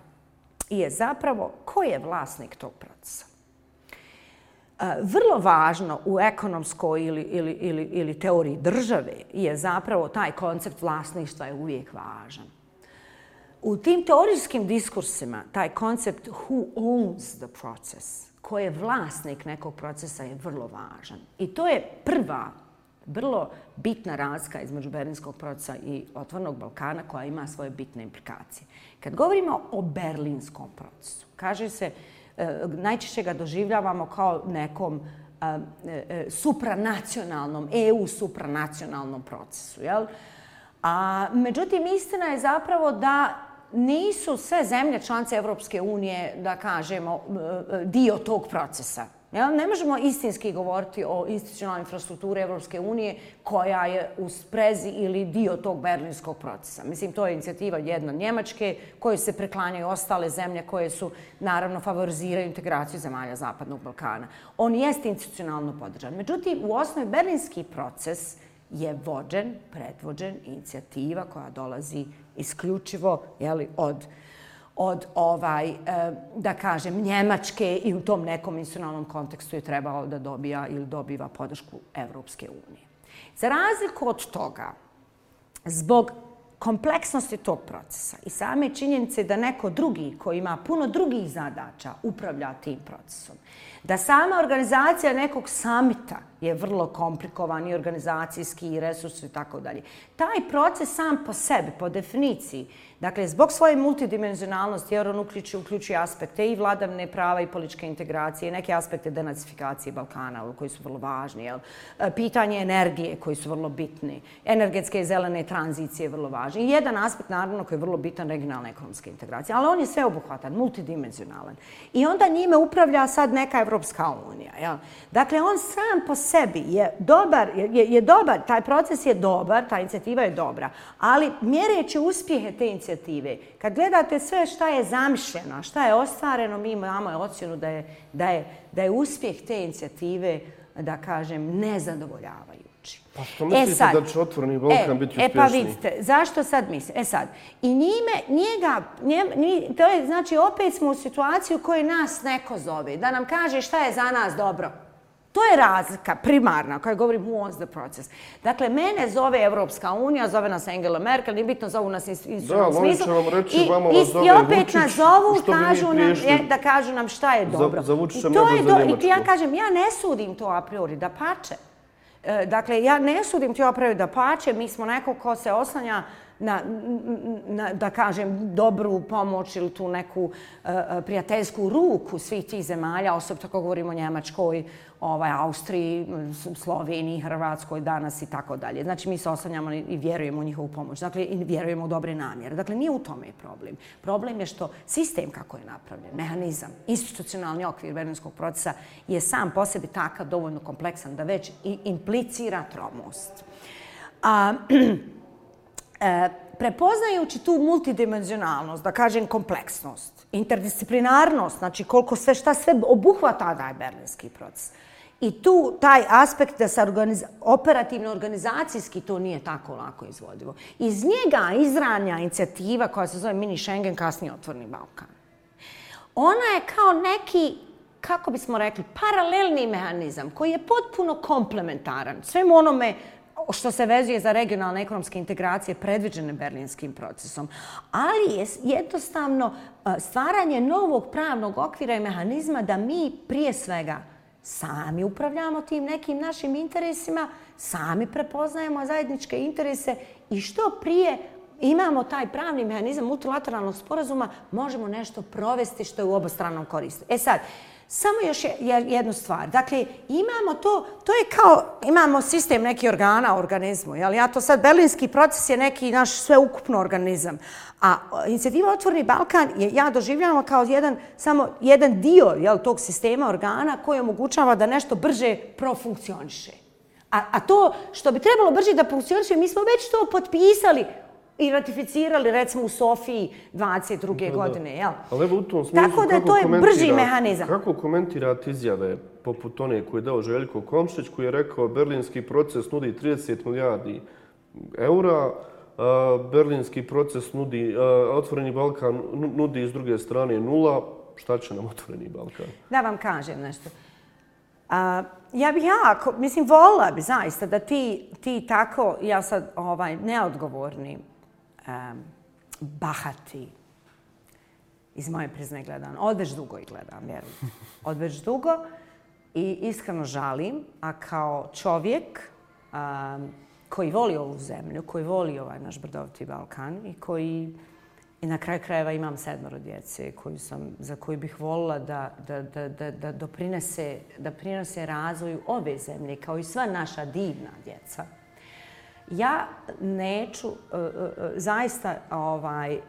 je zapravo ko je vlasnik tog procesa. Vrlo važno u ekonomskoj ili, ili, ili, ili teoriji države je zapravo taj koncept vlasništva je uvijek važan. U tim teorijskim diskursima taj koncept who owns the process, ko je vlasnik nekog procesa je vrlo važan. I to je prva vrlo bitna razlika između Berlinskog procesa i Otvornog Balkana koja ima svoje bitne implikacije. Kad govorimo o Berlinskom procesu, kaže se uh, E, najčešće ga doživljavamo kao nekom e, e, e supranacionalnom, EU supranacionalnom procesu. Jel? A, međutim, istina je zapravo da nisu sve zemlje članice Evropske unije, da kažemo, dio tog procesa. Jel? ne možemo istinski govoriti o institucionalnoj infrastrukturi Evropske unije koja je u sprezi ili dio tog berlinskog procesa. Mislim, to je inicijativa jedna Njemačke koje se preklanjaju ostale zemlje koje su, naravno, favoriziraju integraciju zemalja Zapadnog Balkana. On jeste institucionalno podržan. Međutim, u osnovi berlinski proces je vođen, predvođen inicijativa koja dolazi isključivo jeli, od od ovaj, eh, da kažem, Njemačke i u tom nekom institucionalnom kontekstu je trebalo da dobija ili dobiva podršku Evropske unije. Za razliku od toga, zbog kompleksnosti tog procesa i same činjenice da neko drugi koji ima puno drugih zadaća upravlja tim procesom, da sama organizacija nekog samita je vrlo komplikovan i organizacijski i resursi i tako dalje. Taj proces sam po sebi, po definiciji, Dakle, zbog svoje multidimenzionalnosti, jer on uključuje, uključuje aspekte i vladavne prava i političke integracije, neke aspekte denacifikacije Balkana, koji su vrlo važni, jel? E, pitanje energije, koji su vrlo bitni, energetske i zelene tranzicije, vrlo važni. I jedan aspekt, naravno, koji je vrlo bitan, regionalna ekonomska integracija. Ali on je sveobuhvatan, multidimenzionalan. I onda njime upravlja sad neka Evropska unija. Jel? Dakle, on sam po sebi je dobar, je, je dobar, taj proces je dobar, ta inicijativa je dobra, ali mjereći uspjehe te inicijative. Kad gledate sve šta je zamišljeno, šta je ostvareno, mi imamo ocjenu da je, da je, da je uspjeh te inicijative, da kažem, nezadovoljavajući. Pa što mislite e sad, da će otvorni Balkan e, biti uspješni? E pa vidite, zašto sad mislim? E sad, i njime, njega, nje, to je, znači, opet smo u situaciju u kojoj nas neko zove, da nam kaže šta je za nas dobro. To je razlika primarna koja govorim who owns the process. Dakle, mene zove Evropska unija, zove nas Angela Merkel, nije bitno zovu nas institucionalnom smislu. Da, vam reći, I, vama vas zove I opet nas zovu, kažu nam, je, da kažu nam šta je dobro. Za, za Vučića I to je do, I ja kažem, ja ne sudim to a priori, da pače. E, dakle, ja ne sudim to a priori da pače, mi smo neko ko se oslanja na, na, da kažem, dobru pomoć ili tu neku uh, prijateljsku ruku svih tih zemalja, osobno tako govorimo o Njemačkoj, ovaj, Austriji, Sloveniji, Hrvatskoj danas i tako dalje. Znači, mi se oslanjamo i vjerujemo u njihovu pomoć. Dakle, i vjerujemo u dobre namjere. Dakle, nije u tome problem. Problem je što sistem kako je napravljen, mehanizam, institucionalni okvir berlinskog procesa je sam po sebi takav dovoljno kompleksan da već i implicira tromost. A, e, prepoznajući tu multidimenzionalnost, da kažem kompleksnost, interdisciplinarnost, znači koliko sve, šta sve obuhvata taj berlinski proces, I tu taj aspekt da se organiz operativno organizacijski to nije tako lako izvodivo. Iz njega izranja inicijativa koja se zove Mini Schengen, kasnije Otvorni Balkan. Ona je kao neki, kako bismo rekli, paralelni mehanizam koji je potpuno komplementaran svemu onome što se vezuje za regionalne ekonomske integracije predviđene berlinskim procesom. Ali je jednostavno stvaranje novog pravnog okvira i mehanizma da mi prije svega sami upravljamo tim nekim našim interesima, sami prepoznajemo zajedničke interese i što prije imamo taj pravni mehanizam multilateralnog sporazuma, možemo nešto provesti što je u obostranom koristu. E sad, samo još jednu stvar. Dakle, imamo to, to je kao, imamo sistem neki organa u organizmu, jel? Ja to sad, berlinski proces je neki naš sveukupno organizam. A inicijativa Otvorni Balkan je, ja doživljavam kao jedan, samo jedan dio jel, tog sistema organa koji omogućava da nešto brže profunkcioniše. A, a to što bi trebalo brže da funkcioniše, mi smo već to potpisali i ratificirali recimo u Sofiji 22. godine, jel? Ali evo u tom smislu, Tako da to je brži mehanizam. Kako komentirate izjave poput one koje je dao Željko Komšić koji je rekao berlinski proces nudi 30 milijardi eura, berlinski proces nudi, otvoreni Balkan nudi s druge strane nula, šta će nam otvoreni Balkan? Da vam kažem nešto. A, ja bih jako, mislim, volila bi zaista da ti, ti tako, ja sad ovaj, neodgovorni, um, bahati, iz moje prizne gledam, od već dugo i gledam, vjerujte. Od već dugo i iskreno žalim, a kao čovjek um, koji voli ovu zemlju, koji voli ovaj naš brdoviti Balkan i koji i na kraju krajeva imam sedmoro djece koji sam, za koji bih volila da, da, da, da, da doprinese, da prinose razvoju ove zemlje kao i sva naša divna djeca. Ja neću, e, e, e, zaista, ovaj,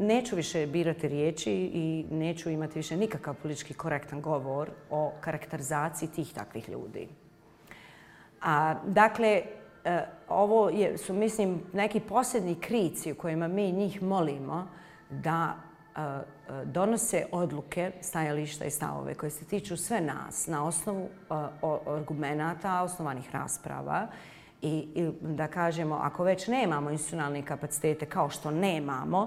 neću više birati riječi i neću imati više nikakav politički korektan govor o karakterizaciji tih takvih ljudi. A, dakle, ovo je, su, mislim, neki posljedni krici u kojima mi njih molimo da donose odluke, stajališta i stavove koje se tiču sve nas na osnovu argumenta, osnovanih rasprava i, i da kažemo, ako već nemamo institucionalne kapacitete kao što nemamo,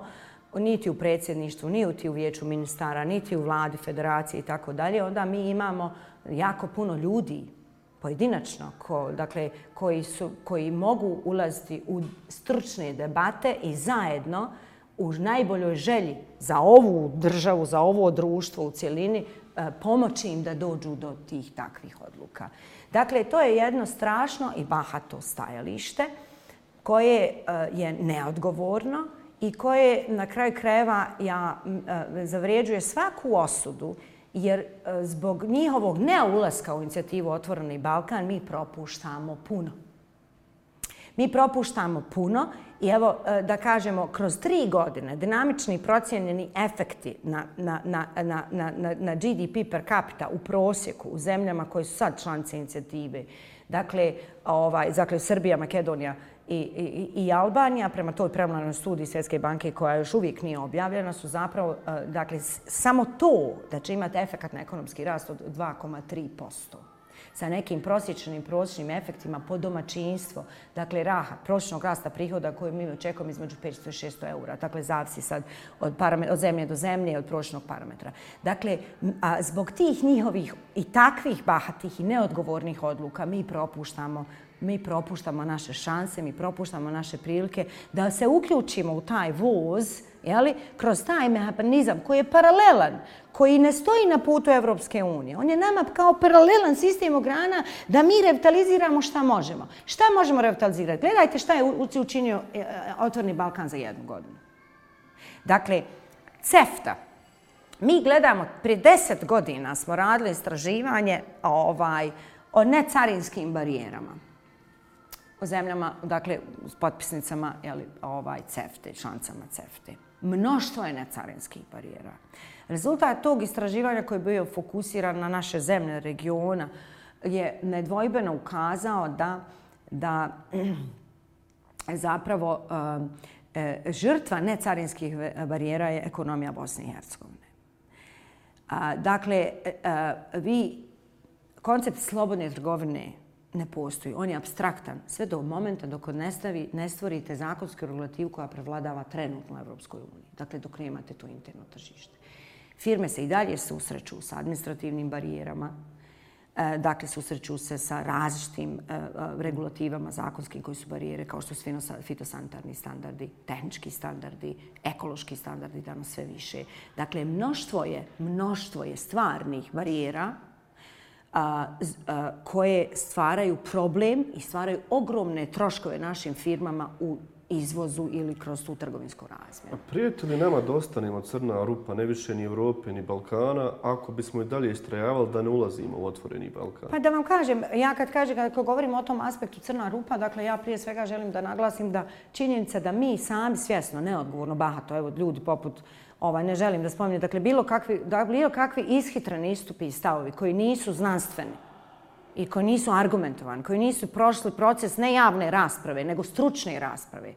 niti u predsjedništvu, niti u vijeću ministara, niti u vladi, federacije i tako dalje, onda mi imamo jako puno ljudi pojedinačno, ko, dakle, koji, su, koji mogu ulaziti u stručne debate i zajedno u najboljoj želji za ovu državu, za ovo društvo u cjelini, E, pomoći im da dođu do tih takvih odluka. Dakle, to je jedno strašno i bahato stajalište koje e, je neodgovorno i koje na kraju krajeva ja, e, zavrijeđuje svaku osudu jer e, zbog njihovog neulaska u inicijativu Otvoreni Balkan mi propuštamo puno. Mi propuštamo puno i evo e, da kažemo kroz tri godine dinamični procijenjeni efekti na, na, na, na, na, na GDP per capita u prosjeku u zemljama koje su sad članice inicijative, dakle, ovaj, dakle Srbija, Makedonija i, i, i Albanija, prema toj premlanoj studiji Svjetske banke koja još uvijek nije objavljena, su zapravo, e, dakle, samo to da će imati efekt na ekonomski rast od 2,3% sa nekim prosječnim prosječnim efektima po domaćinstvo, dakle raha, prosječnog rasta prihoda koji mi očekujemo između 500 i 600 eura. Dakle, zavisi sad od, od zemlje do zemlje i od prosječnog parametra. Dakle, a zbog tih njihovih i takvih bahatih i neodgovornih odluka mi propuštamo mi propuštamo naše šanse, mi propuštamo naše prilike da se uključimo u taj voz, jeli, kroz taj mehanizam koji je paralelan, koji ne stoji na putu Evropske unije. On je nama kao paralelan sistem ograna da mi revitaliziramo šta možemo. Šta možemo revitalizirati? Gledajte šta je učinio e, e, Otvorni Balkan za jednu godinu. Dakle, CEFTA. Mi gledamo, prije deset godina smo radili istraživanje ovaj, o necarinskim barijerama o zemljama, dakle, s potpisnicama jeli, ovaj, CEFTE, člancama CEFTE. Mnoštvo je necarinskih barijera. Rezultat tog istraživanja koji je bio fokusiran na naše zemlje regiona je nedvojbeno ukazao da, da zapravo e, žrtva necarinskih barijera je ekonomija Bosne i Hercegovine. Dakle, eh, vi koncept slobodne trgovine ne postoji. On je abstraktan sve do momenta dok ne, stavi, ne stvorite zakonsku regulativu koja prevladava trenutno u Evropskoj uniji. Dakle, dok ne imate to interno tržište. Firme se i dalje susreću sa administrativnim barijerama, e, dakle, susreću se sa različitim e, e regulativama zakonskim koji su barijere, kao što su fitosanitarni standardi, tehnički standardi, ekološki standardi, danas sve više. Dakle, mnoštvo je, mnoštvo je stvarnih barijera a, a, koje stvaraju problem i stvaraju ogromne troškove našim firmama u izvozu ili kroz tu trgovinsku razmjenu. Prijeti li nama da ostanemo crna rupa, ne više ni Evrope ni Balkana, ako bismo i dalje istrajavali da ne ulazimo u otvoreni Balkan? Pa da vam kažem, ja kad kažem, kad govorim o tom aspektu crna rupa, dakle ja prije svega želim da naglasim da činjenica da mi sami svjesno, neodgovorno, bahato, evo ljudi poput ovaj, ne želim da spominjem, dakle bilo kakvi, da, bilo kakvi ishitreni istupi i stavovi koji nisu znanstveni i koji nisu argumentovani, koji nisu prošli proces ne javne rasprave, nego stručne rasprave,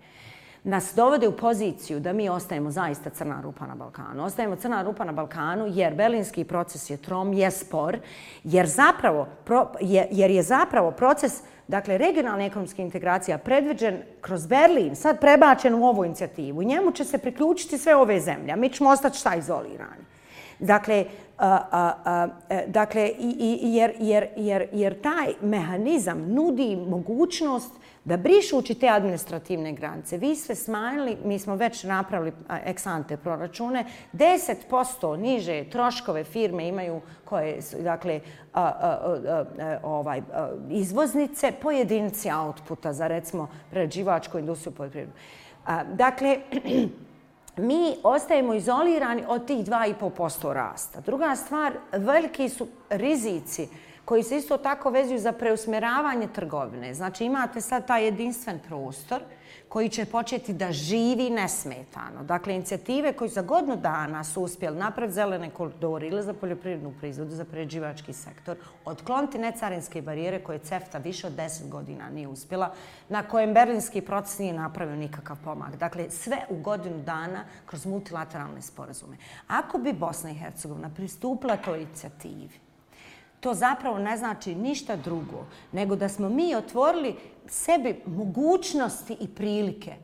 nas dovode u poziciju da mi ostajemo zaista crna rupa na Balkanu. Ostajemo crna rupa na Balkanu jer berlinski proces je trom, je spor, jer, zapravo, pro, je, jer je zapravo proces dakle, regionalne ekonomske integracija predviđen kroz Berlin, sad prebačen u ovu inicijativu. Njemu će se priključiti sve ove zemlje, mi ćemo ostati šta izolirani. Dakle, a, a, a, dakle i, i, jer, jer, jer, jer taj mehanizam nudi mogućnost da brišući te administrativne granice, vi ste smanjili, mi smo već napravili eksante proračune, 10% niže troškove firme imaju koje su, dakle, a, a, a, a, ovaj, a, izvoznice po jedinici outputa za, recimo, prerađivačku industriju poljoprivredu. Dakle, mi ostajemo izolirani od tih 2,5% rasta. Druga stvar, veliki su rizici koji se isto tako vezuju za preusmjeravanje trgovine. Znači imate sad taj jedinstven prostor koji će početi da živi nesmetano. Dakle, inicijative koji za godinu dana su uspjeli napraviti zelene koridore ili za poljoprivrednu proizvodu, za pređivački sektor, otkloniti necarinske barijere koje CEFTA više od 10 godina nije uspjela, na kojem berlinski proces nije napravio nikakav pomak. Dakle, sve u godinu dana kroz multilateralne sporazume. Ako bi Bosna i Hercegovina pristupila toj inicijativi, to zapravo ne znači ništa drugo, nego da smo mi otvorili sebi mogućnosti i prilike.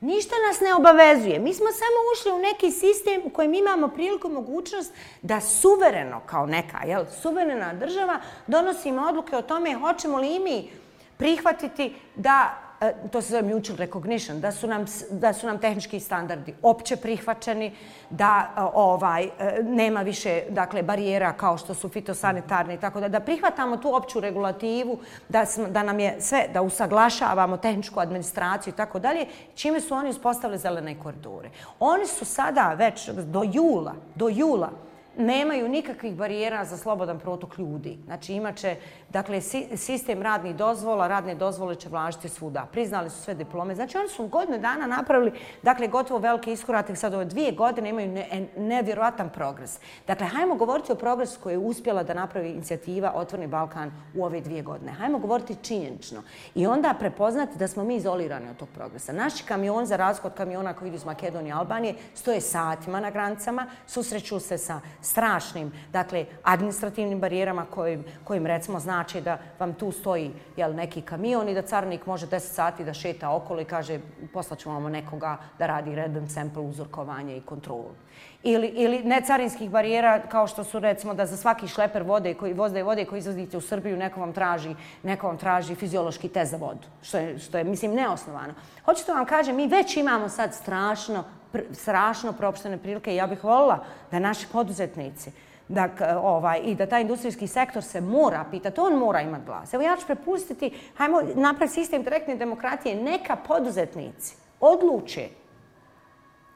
Ništa nas ne obavezuje. Mi smo samo ušli u neki sistem u kojem imamo priliku mogućnost da suvereno, kao neka jel, suverena država, donosimo odluke o tome hoćemo li i mi prihvatiti da E, to se zove mutual recognition, da su nam, da su nam tehnički standardi opće prihvaćeni, da e, ovaj e, nema više dakle barijera kao što su fitosanitarne i tako da da prihvatamo tu opću regulativu, da da nam je sve da usaglašavamo tehničku administraciju i tako dalje, čime su oni uspostavili zelene koridore. Oni su sada već do jula, do jula nemaju nikakvih barijera za slobodan protok ljudi. Znači imaće, dakle, sistem radnih dozvola, radne dozvole će vlažiti svuda. Priznali su sve diplome. Znači oni su godinu dana napravili, dakle, gotovo velike iskorate. Sad ove dvije godine imaju ne, nevjerovatan progres. Dakle, hajmo govoriti o progresu koji je uspjela da napravi inicijativa Otvorni Balkan u ove dvije godine. Hajmo govoriti činjenično. I onda prepoznati da smo mi izolirani od tog progresa. Naši kamion, za razliku od kamiona koji idu iz Makedonije i Albanije, stoje satima na granicama, susreću se sa strašnim, dakle, administrativnim barijerama kojim, kojim recimo znači da vam tu stoji jel, neki kamion i da carnik može 10 sati da šeta okolo i kaže poslaćemo vam nekoga da radi random sample uzorkovanje i kontrolu. Ili, ili necarinskih barijera kao što su recimo da za svaki šleper vode koji voze vode koji izvozite u Srbiju neko vam traži neko vam traži fiziološki test za vodu što je što je mislim neosnovano. Hoćete vam kažem mi već imamo sad strašno pr strašno propuštene prilike i ja bih volila da naši poduzetnici da, ovaj, i da taj industrijski sektor se mora pitati, on mora imati glas. Evo ja ću prepustiti, hajmo napraviti sistem direktne demokratije, neka poduzetnici odluče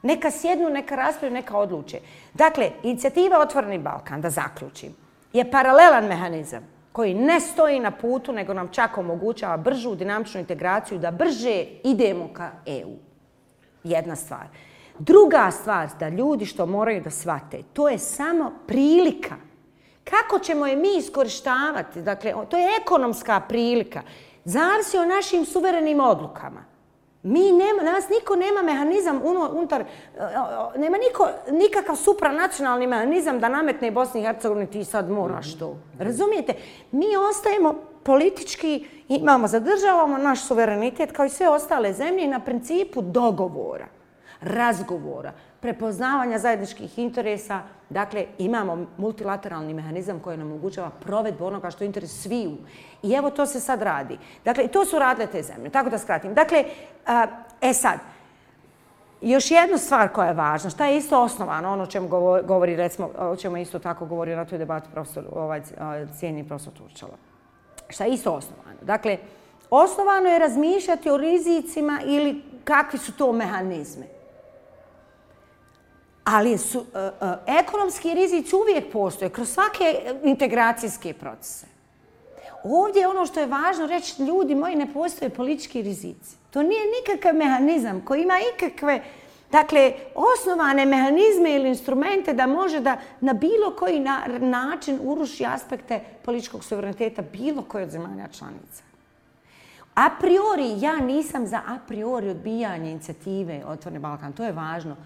Neka sjednu, neka raspravljaju, neka odluče. Dakle, inicijativa Otvoreni Balkan, da zaključim, je paralelan mehanizam koji ne stoji na putu, nego nam čak omogućava bržu dinamičnu integraciju, da brže idemo ka EU. Jedna stvar. Druga stvar, da ljudi što moraju da shvate, to je samo prilika. Kako ćemo je mi iskorištavati? Dakle, to je ekonomska prilika. Zavisi o našim suverenim odlukama. Mi nema, nas niko nema mehanizam unutar, e, e, nema niko, nikakav supranacionalni mehanizam da nametne Bosni i Hercegovini ti sad moraš to. Razumijete? Mi ostajemo politički, imamo, zadržavamo naš suverenitet kao i sve ostale zemlje na principu dogovora, razgovora, prepoznavanja zajedničkih interesa. Dakle, imamo multilateralni mehanizam koji nam omogućava provedbu onoga što je interes sviju. I evo to se sad radi. Dakle, to su radile te zemlje. Tako da skratim. Dakle, e sad, još jedna stvar koja je važna, šta je isto osnovano, ono o čemu govori, recimo, o čemu isto tako govori na toj debati profesor, ovaj, cijeni profesor Turčala. Šta je isto osnovano? Dakle, osnovano je razmišljati o rizicima ili kakvi su to mehanizme. Ali su, uh, uh, ekonomski rizici uvijek postoje kroz svake integracijske procese. Ovdje je ono što je važno reći, ljudi moji, ne postoje politički rizici. To nije nikakav mehanizam koji ima ikakve dakle, osnovane mehanizme ili instrumente da može da na bilo koji na, način uruši aspekte političkog suvereniteta bilo koje od zemalja članica. A priori, ja nisam za a priori odbijanje inicijative Otvorni Balkan. To je važno.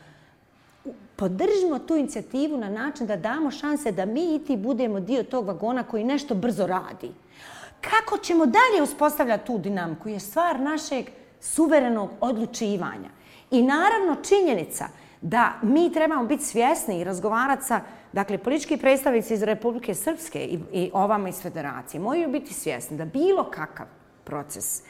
Podržimo tu inicijativu na način da damo šanse da mi i ti budemo dio tog vagona koji nešto brzo radi. Kako ćemo dalje uspostavljati tu dinamiku je stvar našeg suverenog odlučivanja. I naravno činjenica da mi trebamo biti svjesni i razgovarati sa dakle, politički predstavnici iz Republike Srpske i, i ovama iz federacije, moraju biti svjesni da bilo kakav proces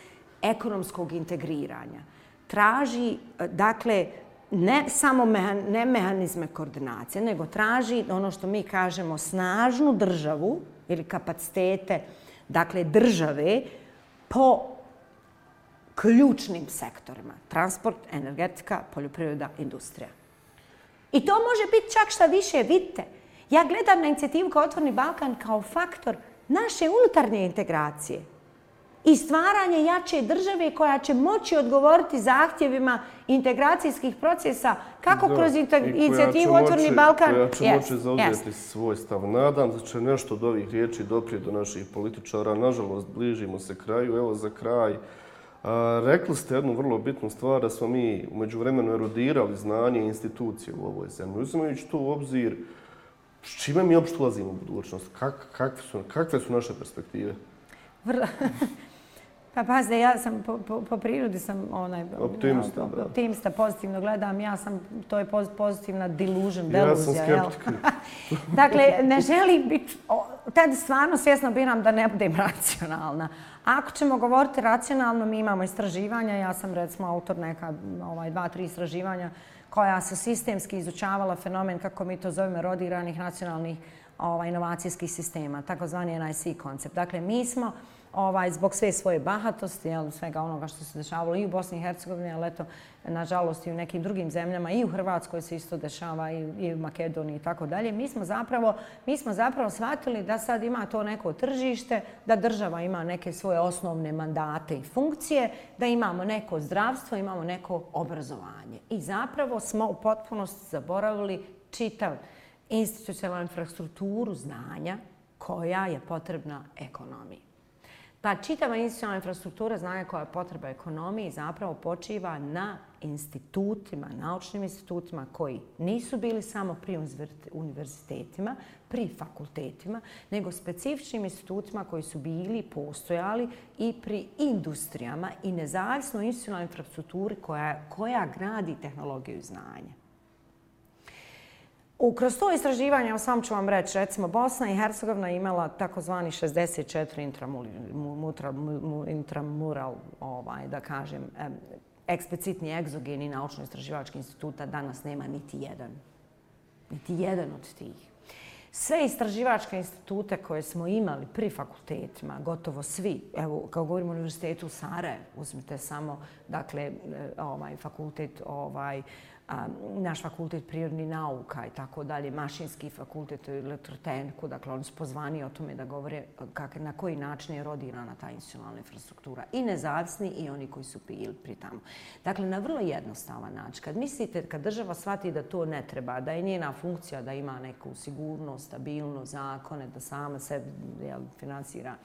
ekonomskog integriranja traži, dakle, ne samo mehan, ne mehanizme koordinacije, nego traži ono što mi kažemo snažnu državu ili kapacitete, dakle, države po ključnim sektorima. Transport, energetika, poljoprivreda, industrija. I to može biti čak šta više, vidite. Ja gledam na inicijativu kao Otvorni Balkan kao faktor naše unutarnje integracije i stvaranje jače države koja će moći odgovoriti zahtjevima integracijskih procesa kako da, kroz inicijativu Otvorni Balkan. Koja će yes, moći zauzeti yes. svoj stav. Nadam da će nešto od ovih riječi doprije do naših političara. Nažalost, bližimo se kraju. Evo za kraj. A, rekli ste jednu vrlo bitnu stvar da smo mi umeđu vremenu erodirali znanje i institucije u ovoj zemlji. Uzimajući to u obzir, s čime mi uopšte ulazimo u budućnost? Kak, kakve, su, kakve su naše perspektive? Vrlo. Pa pazite, ja sam po, po, po prirodi sam onaj optimista, ja, da. optimista, pozitivno gledam. Ja sam to je pozitivna delusion, deluzija, ja sam skeptik. dakle, ne želim biti tad stvarno svjesno biram da ne budem racionalna. Ako ćemo govoriti racionalno, mi imamo istraživanja. Ja sam recimo autor neka ovaj dva, tri istraživanja koja su sistemski izučavala fenomen kako mi to zovemo rodiranih nacionalnih ovaj inovacijskih sistema, takozvani NIC koncept. Dakle, mi smo ovaj, zbog sve svoje bahatosti, jel, svega onoga što se dešavalo i u Bosni i Hercegovini, ali eto, nažalost i u nekim drugim zemljama, i u Hrvatskoj se isto dešava, i, i u Makedoniji i tako dalje. Mi smo zapravo, mi smo zapravo shvatili da sad ima to neko tržište, da država ima neke svoje osnovne mandate i funkcije, da imamo neko zdravstvo, imamo neko obrazovanje. I zapravo smo u potpunosti zaboravili čitav institucionalnu infrastrukturu znanja koja je potrebna ekonomiji. Ta čitava institucionalna infrastruktura znanja koja je potreba ekonomiji zapravo počiva na institutima, naučnim institutima koji nisu bili samo pri univerzitetima, pri fakultetima, nego specifičnim institutima koji su bili, postojali i pri industrijama i nezavisno institucionalnoj infrastrukturi koja, koja gradi tehnologiju znanja. U kroz to istraživanje, sam ću vam reći, recimo Bosna i Hercegovina imala takozvani 64 intramural, intramural ovaj, da kažem, eksplicitni egzogeni naučno-istraživački instituta, danas nema niti jedan. Niti jedan od tih. Sve istraživačke institute koje smo imali pri fakultetima, gotovo svi, evo, kao govorimo o univerzitetu Sarajevo, uzmite samo, dakle, e, ovaj, fakultet, ovaj, naš fakultet prirodni nauka i tako dalje, mašinski fakultet u elektrotehniku, dakle oni su pozvani o tome da govore kak, na koji način je rodirana ta institucionalna infrastruktura. I nezavisni i oni koji su bili pri tamo. Dakle, na vrlo jednostavan način. Kad mislite, kad država shvati da to ne treba, da je njena funkcija da ima neku sigurnost, stabilnost, zakone, da sama se jel, finansira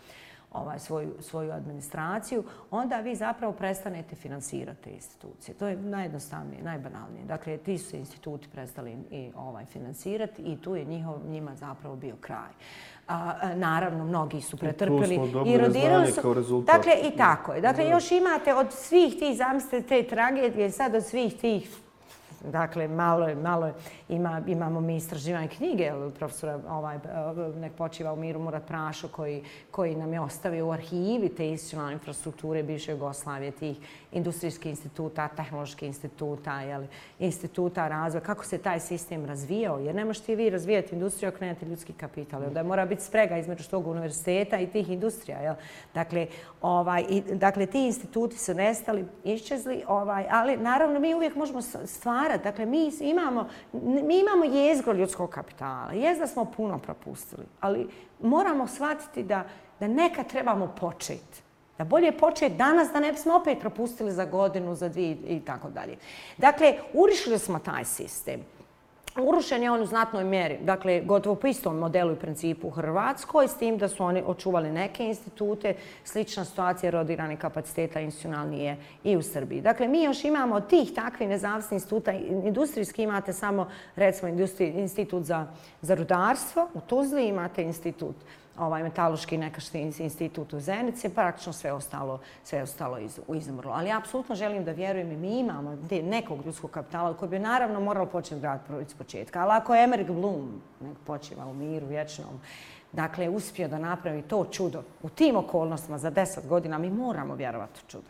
ovaj, svoju, svoju administraciju, onda vi zapravo prestanete finansirati te institucije. To je najjednostavnije, najbanalnije. Dakle, ti su se instituti prestali i ovaj, finansirati i tu je njihov, njima zapravo bio kraj. A, naravno, mnogi su pretrpili i rodirali su... Rezultat. Dakle, i tako je. Dakle, još imate od svih tih, zamislite, te tragedije, sad od svih tih Dakle, malo je, malo je, ima, imamo mi istraživanje knjige, profesora ovaj, nek počiva u miru Murat Prašo, koji, koji nam je ostavio u arhivi te institucionalne infrastrukture bivše Jugoslavije, tih industrijskih instituta, tehnoloških instituta, jeli, instituta razvoja, kako se taj sistem razvijao, jer ne možete vi razvijati industriju ako nemate ljudski kapital. Onda mora biti sprega između tog univerziteta i tih industrija. Jel? Dakle, ovaj, i, dakle, ti instituti su nestali, iščezli, ovaj, ali naravno mi uvijek možemo stvarati. Dakle, mi imamo, mi imamo jezgro ljudskog kapitala. Jez da smo puno propustili, ali moramo shvatiti da, da neka trebamo početi. Da bolje početi danas, da ne bismo opet propustili za godinu, za dvije i tako dalje. Dakle, urišili smo taj sistem. Urušen je on u znatnoj mjeri, dakle, gotovo po istom modelu i principu u Hrvatskoj, s tim da su oni očuvali neke institute, slična situacija rodirani kapaciteta institucionalnije i u Srbiji. Dakle, mi još imamo tih takvih nezavisnih instituta, industrijski imate samo, recimo, institut za, za rudarstvo, u Tuzli imate institut ovaj metaloški nekašti institut u Zenici, praktično sve ostalo, sve ostalo iz, izumrlo. Ali apsolutno želim da vjerujem i mi imamo nekog ljudskog kapitala koji bi naravno moralo početi grad iz početka. Ali ako je Emmerich Bloom nek počiva u miru vječnom, dakle, uspio da napravi to čudo u tim okolnostima za deset godina, mi moramo vjerovati u čudo.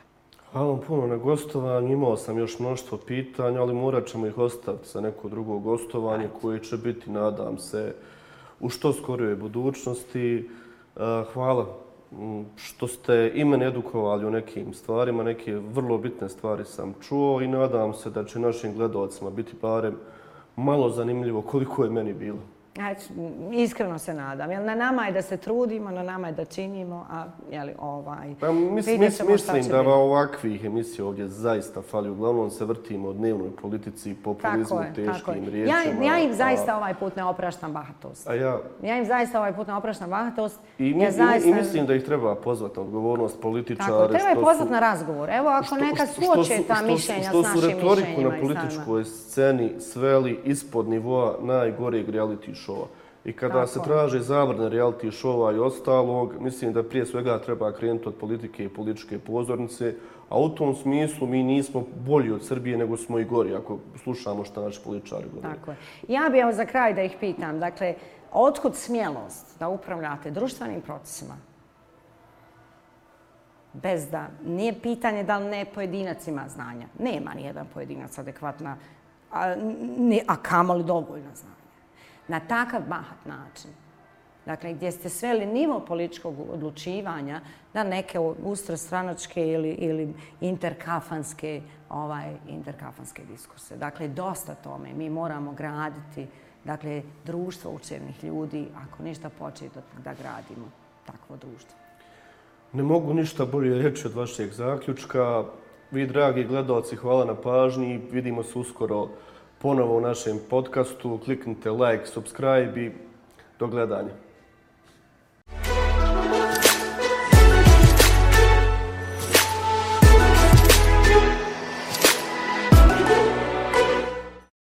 Hvala vam puno na gostovanju. Imao sam još mnoštvo pitanja, ali morat ćemo ih ostaviti za neko drugo gostovanje koje će biti, nadam se, u što skorijoj budućnosti. E, hvala što ste i mene edukovali u nekim stvarima, neke vrlo bitne stvari sam čuo i nadam se da će našim gledalcima biti barem malo zanimljivo koliko je meni bilo. Iskreno se nadam. Jel, na nama je da se trudimo, na nama je da činimo, a jeli, ovaj, pa, mis, mis, mislim da va ovakvih emisija ovdje zaista fali. Uglavnom se vrtimo o dnevnoj politici, populizmu, tako je, teškim tako riječima. Ja, ja im zaista a, ovaj put ne opraštam bahatost. A ja, ja im zaista ovaj put ne opraštam bahatost. I, mi, ja zaista... i, mislim da ih treba pozvati na odgovornost političara. Tako, treba je pozvati na razgovor. Evo, ako što, neka suoče ta mišljenja s našim mišljenjima. Što su retoriku na političkoj sceni sveli ispod nivoa najgoreg reality showa. I kada Tako. se traže zavrne reality showa i ostalog, mislim da prije svega treba krenuti od politike i političke pozornice, a u tom smislu mi nismo bolji od Srbije nego smo i gori, ako slušamo što naši političari govore. Tako je. Ja bih za kraj da ih pitam, dakle, otkud smjelost da upravljate društvenim procesima? Bez da, nije pitanje da li ne pojedinac ima znanja. Nema ni jedan pojedinac adekvatna, a, ne, a kamoli dovoljno znanja na takav bahat način. Dakle, gdje ste sveli nivo političkog odlučivanja na neke ustrostranočke ili, ili interkafanske, ovaj, interkafanske diskurse. Dakle, dosta tome. Mi moramo graditi dakle, društvo učenih ljudi, ako ništa početi da gradimo takvo društvo. Ne mogu ništa bolje reći od vašeg zaključka. Vi, dragi gledalci, hvala na pažnji. Vidimo se uskoro ponovo u našem podcastu. Kliknite like, subscribe i do gledanja.